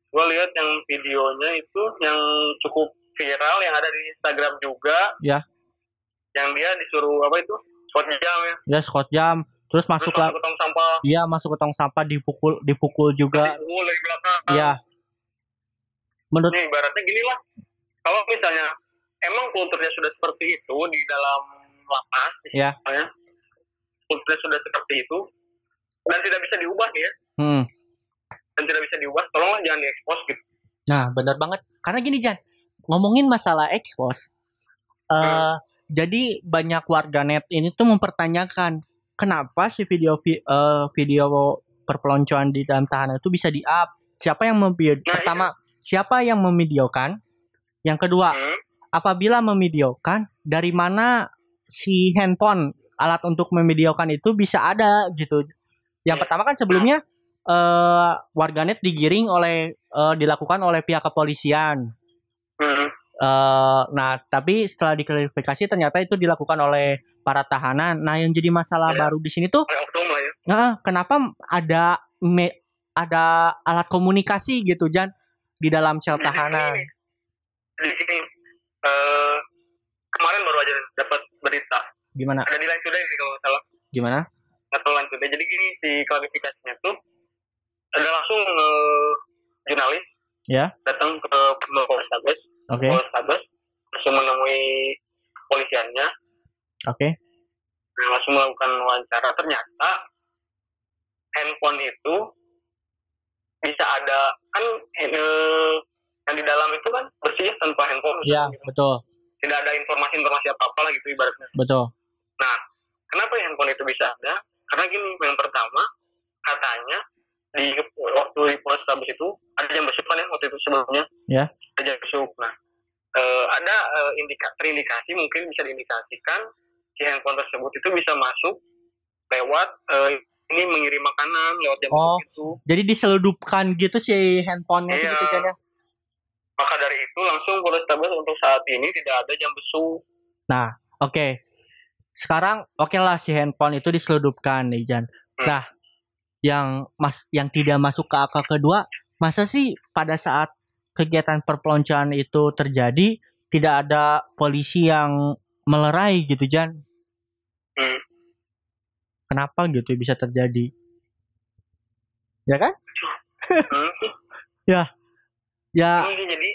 gue lihat yang videonya itu yang cukup viral yang ada di Instagram juga. Ya. Yang dia disuruh apa itu? Squat jam ya. Ya squat jam. Terus masuk, terus masuk ke tong sampah. Iya masuk ke tong sampah dipukul dipukul juga. Dipukul dari belakang. Iya. Menurut Nih, ibaratnya gini lah. Kalau misalnya emang kulturnya sudah seperti itu di dalam lapas ya kulturnya sudah seperti itu dan tidak bisa diubah ya. Hmm. Dan tidak bisa diubah tolonglah jangan diekspos gitu nah benar banget karena gini Jan ngomongin masalah ekspos uh, hmm. jadi banyak warganet ini tuh mempertanyakan kenapa sih video uh, video perpeloncoan di dalam tahanan itu bisa di up? Siapa yang memvideo? Nah, pertama, iya. siapa yang memvideokan? Yang kedua, hmm? apabila memvideokan, dari mana si handphone alat untuk memvideokan itu bisa ada gitu? Yang hmm. pertama kan sebelumnya uh, warganet digiring oleh uh, dilakukan oleh pihak kepolisian. Hmm. Uh, nah, tapi setelah diklarifikasi ternyata itu dilakukan oleh para tahanan. Nah, yang jadi masalah ya. baru di sini tuh, ya. nah, kenapa ada me, ada alat komunikasi gitu, Jan, di dalam sel tahanan? Di sini, uh, kemarin baru aja dapat berita. Gimana? Ada di Line Today kalau nggak salah. Gimana? Atau Today. Jadi gini si klarifikasinya tuh ada langsung uh, jurnalis ya datang ke Polrestabes, okay. Polrestabes langsung menemui polisiannya Oke. Okay. Nah, langsung melakukan wawancara. Ternyata handphone itu bisa ada kan eh, yang di dalam itu kan bersih tanpa handphone. Iya, gitu. betul. Tidak ada informasi-informasi apa-apa lah gitu ibaratnya. Betul. Nah, kenapa handphone itu bisa ada karena gini yang pertama katanya di waktu di Polrestabes itu ada jam besuk kan ya waktu itu sebelumnya ya ada jam besuk nah uh, ada uh, indika, terindikasi mungkin bisa diindikasikan si handphone tersebut itu bisa masuk lewat uh, ini mengirim makanan lewat jam oh, itu. Jadi diseludupkan gitu si handphonenya iya. gitu kan ya? Maka dari itu langsung Polrestabes untuk saat ini tidak ada jam besuk. Nah, oke. Okay. Sekarang oke okay lah si handphone itu diseludupkan nih Jan. Hmm. Nah, yang mas yang tidak masuk ke akal kedua, masa sih pada saat kegiatan perpeloncoan itu terjadi tidak ada polisi yang melerai gitu Jan? Hmm. Kenapa gitu bisa terjadi? Ya kan? Hmm, ya. Ya. Hmm, jadi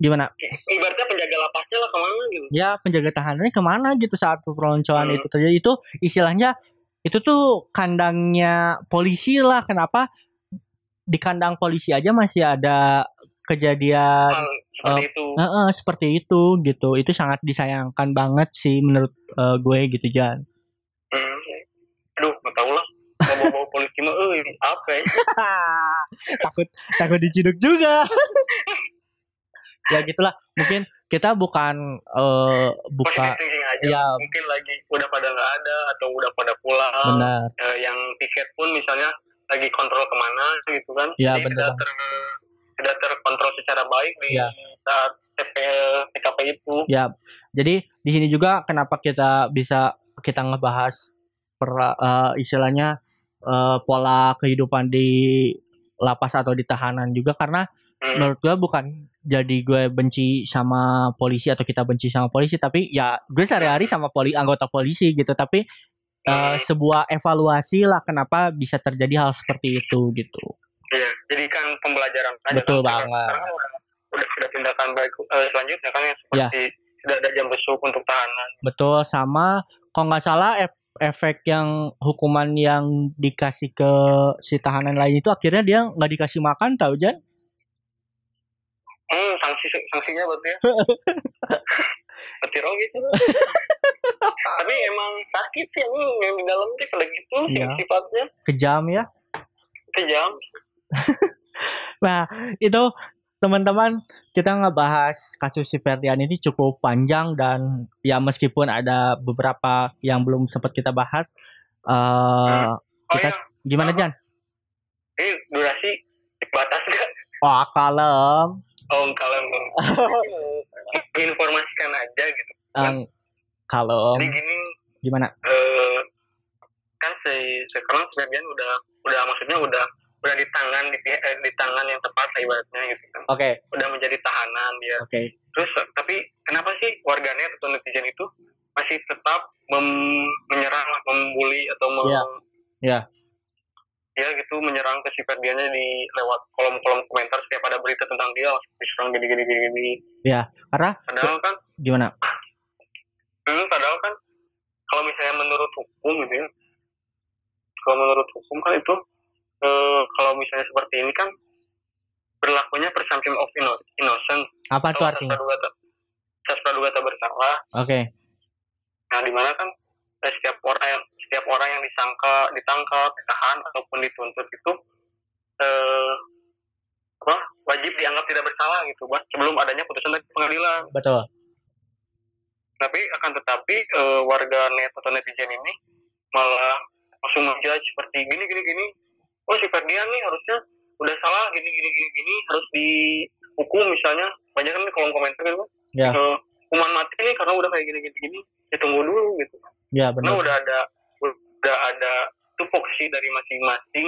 gimana? Ibaratnya penjaga lapasnya lah ke mana gitu. Ya penjaga tahanannya ke mana gitu saat perpeloncoan hmm. itu terjadi. Itu istilahnya itu tuh kandangnya polisi lah. Kenapa? Di kandang polisi aja masih ada kejadian seperti uh, itu. uh, uh, seperti itu gitu. Itu sangat disayangkan banget sih menurut uh, gue gitu Jan. Hmm. Aduh nggak tahu lah. Bawa bawa polisi mah eh apa ya? Takut takut diciduk juga. Ya gitulah. Mungkin kita bukan uh, buka aja. ya mungkin lagi udah pada nggak ada atau udah pada pulang benar uh, yang tiket pun misalnya lagi kontrol ke mana gitu kan ya, Jadi benar. tidak ter tidak terkontrol secara baik di ya. saat TP, TKP itu ya jadi di sini juga kenapa kita bisa kita ngebahas per, uh, istilahnya uh, pola kehidupan di lapas atau di tahanan juga karena. Menurut gue bukan jadi gue benci sama polisi atau kita benci sama polisi tapi ya gue sehari-hari sama poli anggota polisi gitu tapi uh, sebuah evaluasi lah kenapa bisa terjadi hal seperti itu gitu. Iya, jadi kan pembelajaran aja Betul kan, banget. Karena udah, udah sudah tindakan baik uh, selanjutnya kan yang seperti ya. tidak ada jam besuk untuk tahanan. Betul sama kalau nggak salah efek yang hukuman yang dikasih ke si tahanan lain itu akhirnya dia nggak dikasih makan tau Jan? Hmm, sanksi sanksinya berarti ya. berarti rogi sih. Tapi emang sakit sih yang, yang di dalam tuh kalau gitu ya. sifatnya. Kejam ya. Kejam. nah, itu teman-teman kita ngebahas kasus si Ferdian ini cukup panjang dan ya meskipun ada beberapa yang belum sempat kita bahas uh, oh, kita iya. gimana Jan? Ini durasi batas gak? Wah kalem. Oh kalem. Informasikan aja gitu. Um, kalem. Jadi gini. Gimana? Uh, kan si sekarang Ferdian udah udah maksudnya udah udah di tangan di, eh, di tangan yang tepat lah ibaratnya gitu kan. Oke. Okay. Udah menjadi tahanan dia. Oke. Okay. Terus tapi kenapa sih warganet atau netizen itu masih tetap mem menyerang, membuli atau mem yeah. Yeah. Ya gitu menyerang ke si Ferdiannya di lewat kolom-kolom komentar setiap ada berita tentang dia diserang gini gini gini gini. Ya, karena padahal kan gimana? Hmm, padahal kan kalau misalnya menurut hukum gitu ya. Kalau menurut hukum kan itu uh, kalau misalnya seperti ini kan berlakunya presumption of innocent. Apa itu artinya? Sas praduga tak bersalah. Oke. Okay. Nah, di mana kan eh, setiap orang yang setiap orang yang disangka, ditangkap, ditahan ataupun dituntut itu eh, apa wajib dianggap tidak bersalah gitu, buat sebelum adanya putusan dari pengadilan. Betul. Tapi akan tetapi eh, warga net atau netizen ini malah langsung menjudge seperti gini gini gini oh si Ferdian nih harusnya udah salah gini gini gini gini harus dihukum misalnya banyak kan di kolom komentar gitu ya. Uh, hukuman mati nih karena udah kayak gini gini gini ya tunggu dulu gitu. Ya benar. Udah ada udah ada tupoksi dari masing-masing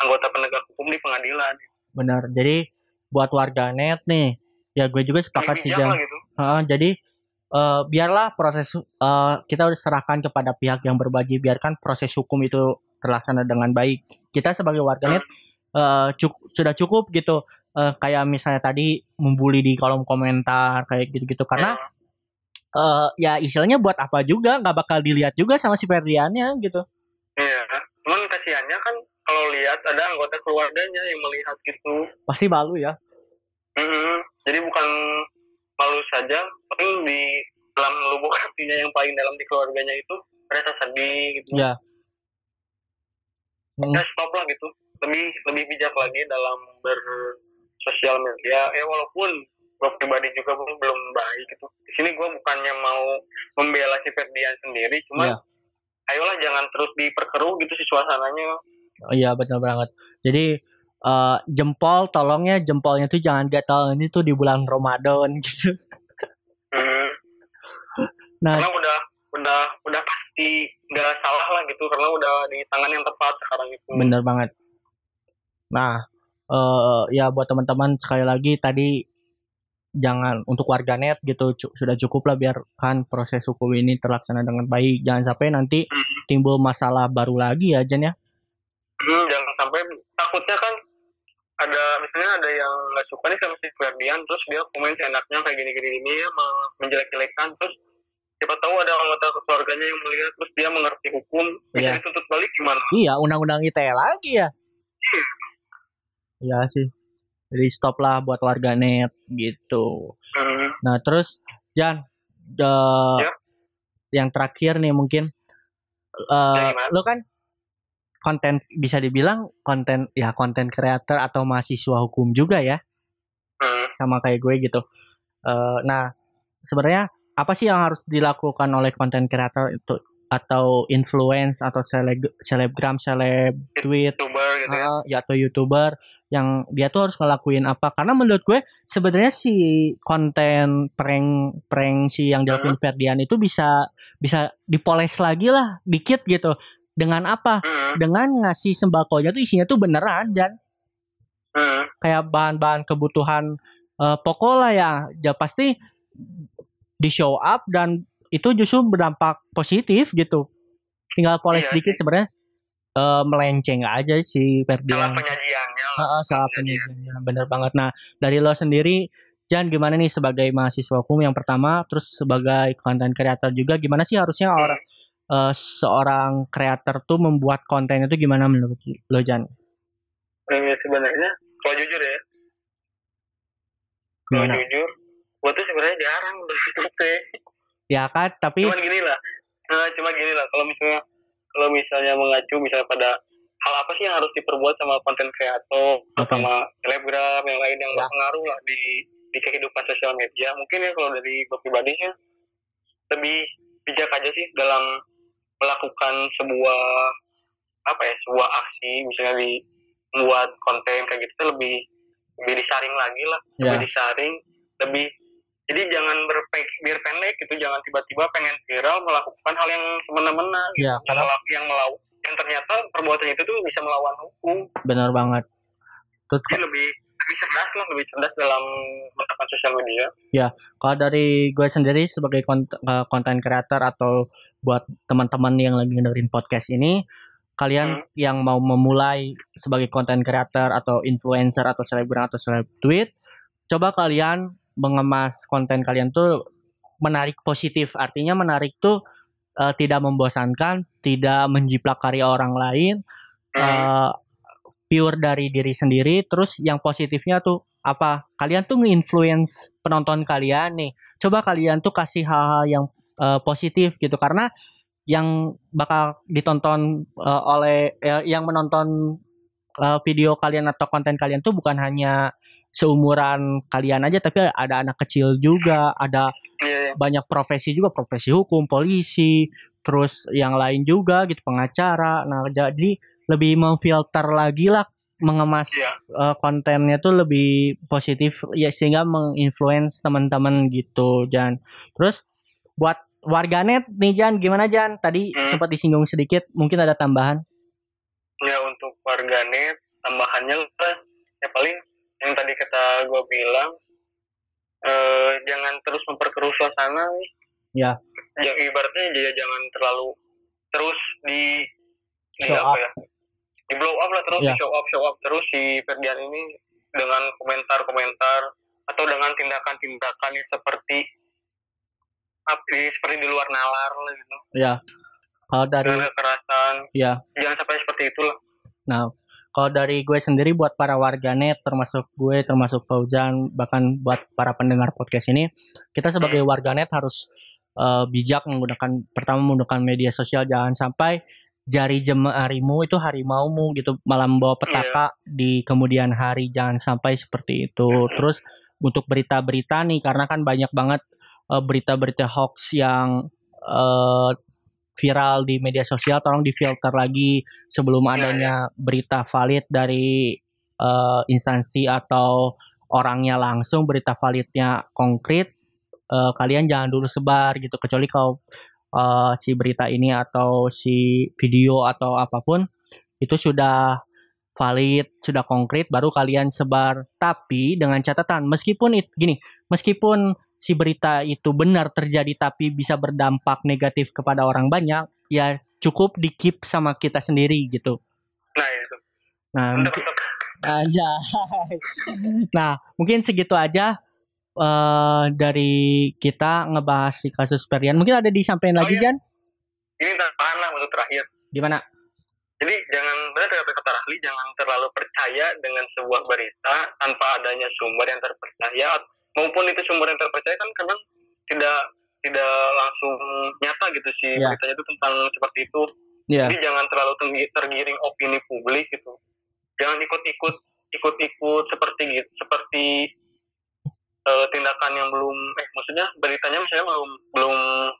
anggota penegak hukum di pengadilan. Benar. Jadi buat warga net nih ya gue juga sepakat sih jam gitu. uh, jadi uh, biarlah proses uh, kita udah serahkan kepada pihak yang berbagi biarkan proses hukum itu terlaksana dengan baik. Kita sebagai warganet uh, cuk sudah cukup gitu. Uh, kayak misalnya tadi membuli di kolom komentar kayak gitu-gitu. Karena uh, ya istilahnya buat apa juga? Nggak bakal dilihat juga sama si Ferdiannya gitu. Iya cuman kasihannya kan kalau lihat ada anggota keluarganya yang melihat gitu. Pasti malu ya. Mm-hmm. jadi bukan malu saja paling di dalam lubuk hatinya yang paling dalam di keluarganya itu rasa sedih gitu. Ya ya stop lah gitu. Lebih lebih bijak lagi dalam bersosial media. Ya walaupun gue pribadi juga belum belum baik gitu. Di sini gue bukannya mau membela si Ferdian sendiri cuma ya. ayolah jangan terus diperkeruh gitu si suasananya. Oh iya benar banget. Jadi uh, jempol tolongnya jempolnya tuh jangan gatal. Ini tuh di bulan Ramadan gitu. Hmm. nah karena udah udah udah pasti nggak salah lah gitu karena udah di tangan yang tepat sekarang itu. Bener banget. Nah uh, ya buat teman-teman sekali lagi tadi jangan untuk warganet gitu sudah cukup lah biarkan proses hukum ini terlaksana dengan baik. Jangan sampai nanti timbul masalah baru lagi ya Jen ya. Hmm, jangan sampai takutnya kan ada misalnya ada yang nggak suka nih sama si Ferdian terus dia komen seenaknya kayak gini gini gini ya menjelek-jelekan terus siapa tahu ada anggota keluarganya yang melihat terus dia mengerti hukum bisa yeah. dituntut balik gimana? Iya undang-undang ITE lagi ya. Iya. Iya sih jadi stop lah buat warganet gitu hmm. nah terus Jan uh, ya. yang terakhir nih mungkin uh, ya, lo kan konten bisa dibilang konten ya konten kreator atau mahasiswa hukum juga ya hmm. sama kayak gue gitu uh, nah sebenarnya apa sih yang harus dilakukan oleh konten kreator itu atau influence atau seleb selebgram seleb tweet YouTuber gitu ya. Uh, ya atau youtuber yang dia tuh harus ngelakuin apa karena menurut gue sebenarnya si konten prank prank si yang dilakuin uh -huh. Ferdian itu bisa bisa dipoles lagi lah dikit gitu dengan apa? Dengan ngasih sembakonya tuh isinya tuh beneran, Jan. Kayak bahan-bahan kebutuhan uh, pokok lah ya. Ya pasti di show up dan itu justru berdampak positif gitu. Tinggal poles iya sedikit sebenarnya uh, melenceng aja si Ferdian. Salah penyajiannya. Uh, salah penyajiannya, bener banget. Nah dari lo sendiri, Jan gimana nih sebagai mahasiswa hukum yang pertama, terus sebagai konten kreator juga, gimana sih harusnya hmm. orang uh, seorang kreator tuh membuat konten itu gimana menurut lo Jan? Eh, sebenarnya kalau jujur ya, kalau jujur, gue tuh sebenarnya jarang oke. Ya kan, tapi cuman gini lah, nah, cuma gini lah kalau misalnya kalau misalnya mengacu misalnya pada hal apa sih yang harus diperbuat sama konten kreator okay. sama selebgram yang lain yang ya. berpengaruh lah di di kehidupan sosial media mungkin ya kalau dari gue pribadinya lebih bijak aja sih dalam melakukan sebuah apa ya sebuah aksi misalnya di membuat konten kayak gitu lebih lebih disaring lagi lah yeah. lebih disaring lebih jadi jangan berpikir pendek gitu jangan tiba-tiba pengen viral melakukan hal yang semena-mena gitu. yeah, karena... yang, yang melawan yang ternyata perbuatan itu tuh bisa melawan hukum benar banget Terus, jadi lebih lebih cerdas lah lebih cerdas dalam menggunakan sosial media ya kalau dari gue sendiri sebagai konten kreator atau buat teman-teman yang lagi dengerin podcast ini kalian hmm. yang mau memulai sebagai konten creator atau influencer atau selebgram atau seleb tweet coba kalian mengemas konten kalian tuh menarik positif. Artinya menarik tuh uh, tidak membosankan tidak menjiplak karya orang lain uh, pure dari diri sendiri. Terus yang positifnya tuh apa? Kalian tuh nge-influence penonton kalian nih. Coba kalian tuh kasih hal-hal yang uh, positif gitu. Karena yang bakal ditonton uh, oleh uh, yang menonton uh, video kalian atau konten kalian tuh bukan hanya seumuran kalian aja tapi ada anak kecil juga ada iya, iya. banyak profesi juga profesi hukum polisi terus yang lain juga gitu pengacara nah jadi lebih memfilter lagi lah mengemas yeah. Iya. uh, kontennya tuh lebih positif ya sehingga menginfluence teman-teman gitu dan terus buat warganet nih Jan gimana Jan tadi hmm. sempat disinggung sedikit mungkin ada tambahan ya untuk warganet tambahannya ya paling yang tadi kata gue bilang eh, jangan terus memperkeruh suasana nih ya yang ibaratnya dia jangan terlalu terus di di show apa up. ya di blow up lah terus ya. di show up show up terus si Ferdian ini dengan komentar-komentar atau dengan tindakan-tindakan yang seperti api seperti di luar nalar gitu. Ya. Kalau dari kekerasan. Ya. Jangan sampai seperti itulah. Nah, kalau dari gue sendiri buat para warganet termasuk gue termasuk Fauzan bahkan buat para pendengar podcast ini kita sebagai warganet harus uh, bijak menggunakan pertama menggunakan media sosial. Jangan sampai jari jemarimu itu harimaumu gitu malam membawa petaka yeah. di kemudian hari. Jangan sampai seperti itu. Terus untuk berita-berita nih karena kan banyak banget uh, berita-berita hoax yang uh, viral di media sosial tolong difilter lagi sebelum iya, adanya iya. berita valid dari uh, instansi atau orangnya langsung berita validnya konkret uh, kalian jangan dulu sebar gitu kecuali kalau uh, si berita ini atau si video atau apa pun itu sudah valid, sudah konkret baru kalian sebar. Tapi dengan catatan meskipun itu gini, meskipun si berita itu benar terjadi tapi bisa berdampak negatif kepada orang banyak, ya cukup di keep sama kita sendiri gitu. Nah, itu. Nah, mungkin, aja. nah, mungkin segitu aja uh, dari kita ngebahas si kasus Perian. Mungkin ada disampaikan oh, lagi, iya. Jan? Ini tambahan lah untuk terakhir. Gimana? Jadi jangan benar kata kata Rahli, jangan terlalu percaya dengan sebuah berita tanpa adanya sumber yang terpercaya maupun itu sumber yang terpercaya kan kadang tidak tidak langsung nyata gitu sih yeah. beritanya itu tentang seperti itu yeah. jadi jangan terlalu tergiring opini publik gitu jangan ikut-ikut ikut-ikut seperti gitu seperti uh, tindakan yang belum eh maksudnya beritanya misalnya belum belum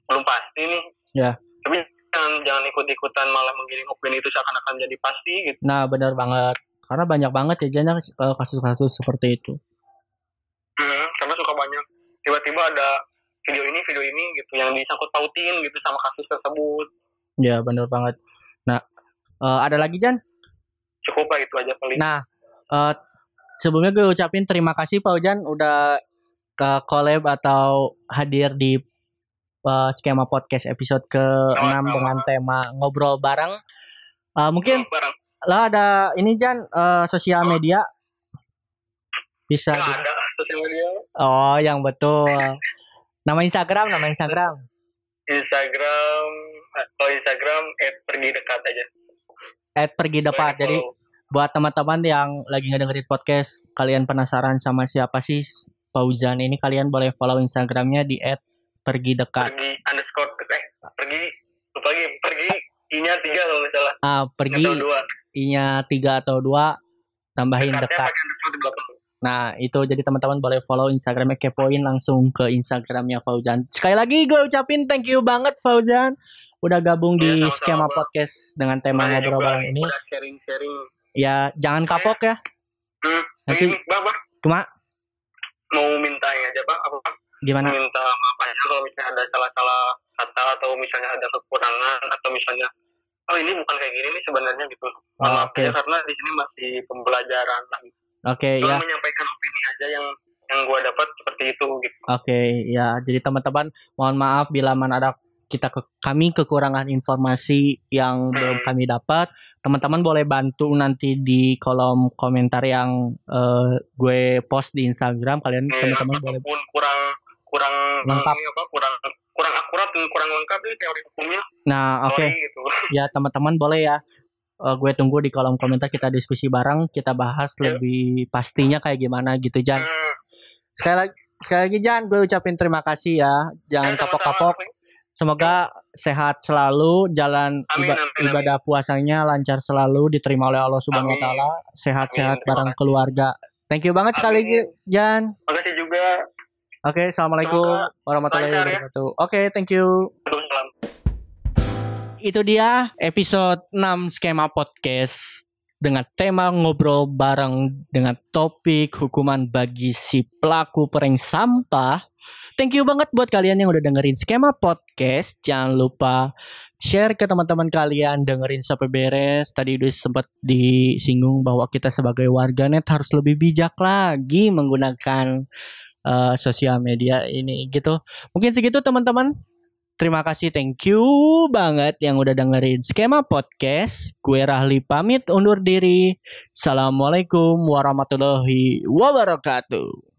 belum pasti nih yeah. tapi jangan jangan ikut-ikutan malah menggiring opini itu seakan-akan jadi pasti gitu nah benar banget karena banyak banget ya jangan eh, kasus-kasus seperti itu hmm, karena suka banyak. Tiba-tiba ada video ini video ini gitu yang disangkut pautin gitu sama kasus tersebut. Ya benar banget. Nah uh, ada lagi Jan? Cukup lah itu aja paling. Nah uh, sebelumnya gue ucapin terima kasih Pak Jan udah ke collab atau hadir di uh, skema podcast episode ke-6 dengan tema ngobrol bareng. Uh, mungkin bareng. lah ada ini Jan uh, sosial media? Bisa ada sosial media. Oh, yang betul. nama Instagram, nama Instagram. Instagram, oh Instagram at pergi dekat aja. At pergi dekat. Jadi buat teman-teman yang lagi ngedengerin podcast, kalian penasaran sama siapa sih Fauzan ini, kalian boleh follow Instagramnya di at pergi dekat. Pergi underscore eh pergi lupa lagi pergi i-nya tiga kalau nggak salah. Ah pergi i-nya tiga atau dua tambahin Dekatnya dekat. Nah, itu jadi teman-teman boleh follow Instagramnya Kepoin langsung ke Instagramnya Fauzan. Sekali lagi gue ucapin thank you banget Fauzan udah gabung di ya, skema podcast dengan tema ngobrol bareng ini. Sharing-sharing. Ya, jangan kapok ya. Hmm, Nanti, bah. Cuma mau minta aja, Pak. Apa? Gimana? Minta maaf aja kalau misalnya ada salah-salah kata atau misalnya ada kekurangan atau misalnya oh ini bukan kayak gini nih sebenarnya gitu. Oh, Maaf okay. ya karena di sini masih pembelajaran lah. Oke, okay, ya. menyampaikan opini aja yang yang gue dapat seperti itu gitu. Oke, okay, ya. Jadi teman-teman mohon maaf bila mana ada kita ke, kami kekurangan informasi yang hmm. belum kami dapat. Teman-teman boleh bantu nanti di kolom komentar yang uh, gue post di Instagram. Kalian hmm, teman-teman boleh kurang kurang lengkap apa kurang kurang akurat dan kurang lengkap ini teori hukumnya. Nah, oke. Okay. Gitu. Ya, teman-teman boleh ya uh, gue tunggu di kolom komentar kita diskusi bareng kita bahas yeah. lebih pastinya kayak gimana gitu Jan hmm. sekali lagi sekali lagi Jan gue ucapin terima kasih ya jangan kapok-kapok semoga sehat selalu jalan amin, iba amin, ibadah amin. puasanya lancar selalu diterima oleh Allah Subhanahu Wa Taala sehat-sehat bareng keluarga thank you banget amin. sekali lagi Jan makasih juga Oke, okay, assalamualaikum warahmatullahi ya. wabarakatuh. Ya. Oke, okay, thank you itu dia episode 6 skema podcast dengan tema ngobrol bareng dengan topik hukuman bagi si pelaku prank sampah. Thank you banget buat kalian yang udah dengerin skema podcast. Jangan lupa share ke teman-teman kalian, dengerin sampai beres. Tadi udah sempat disinggung bahwa kita sebagai warganet harus lebih bijak lagi menggunakan uh, sosial media ini gitu. Mungkin segitu teman-teman. Terima kasih, thank you banget yang udah dengerin skema podcast. Gue Rahli pamit undur diri. Assalamualaikum warahmatullahi wabarakatuh.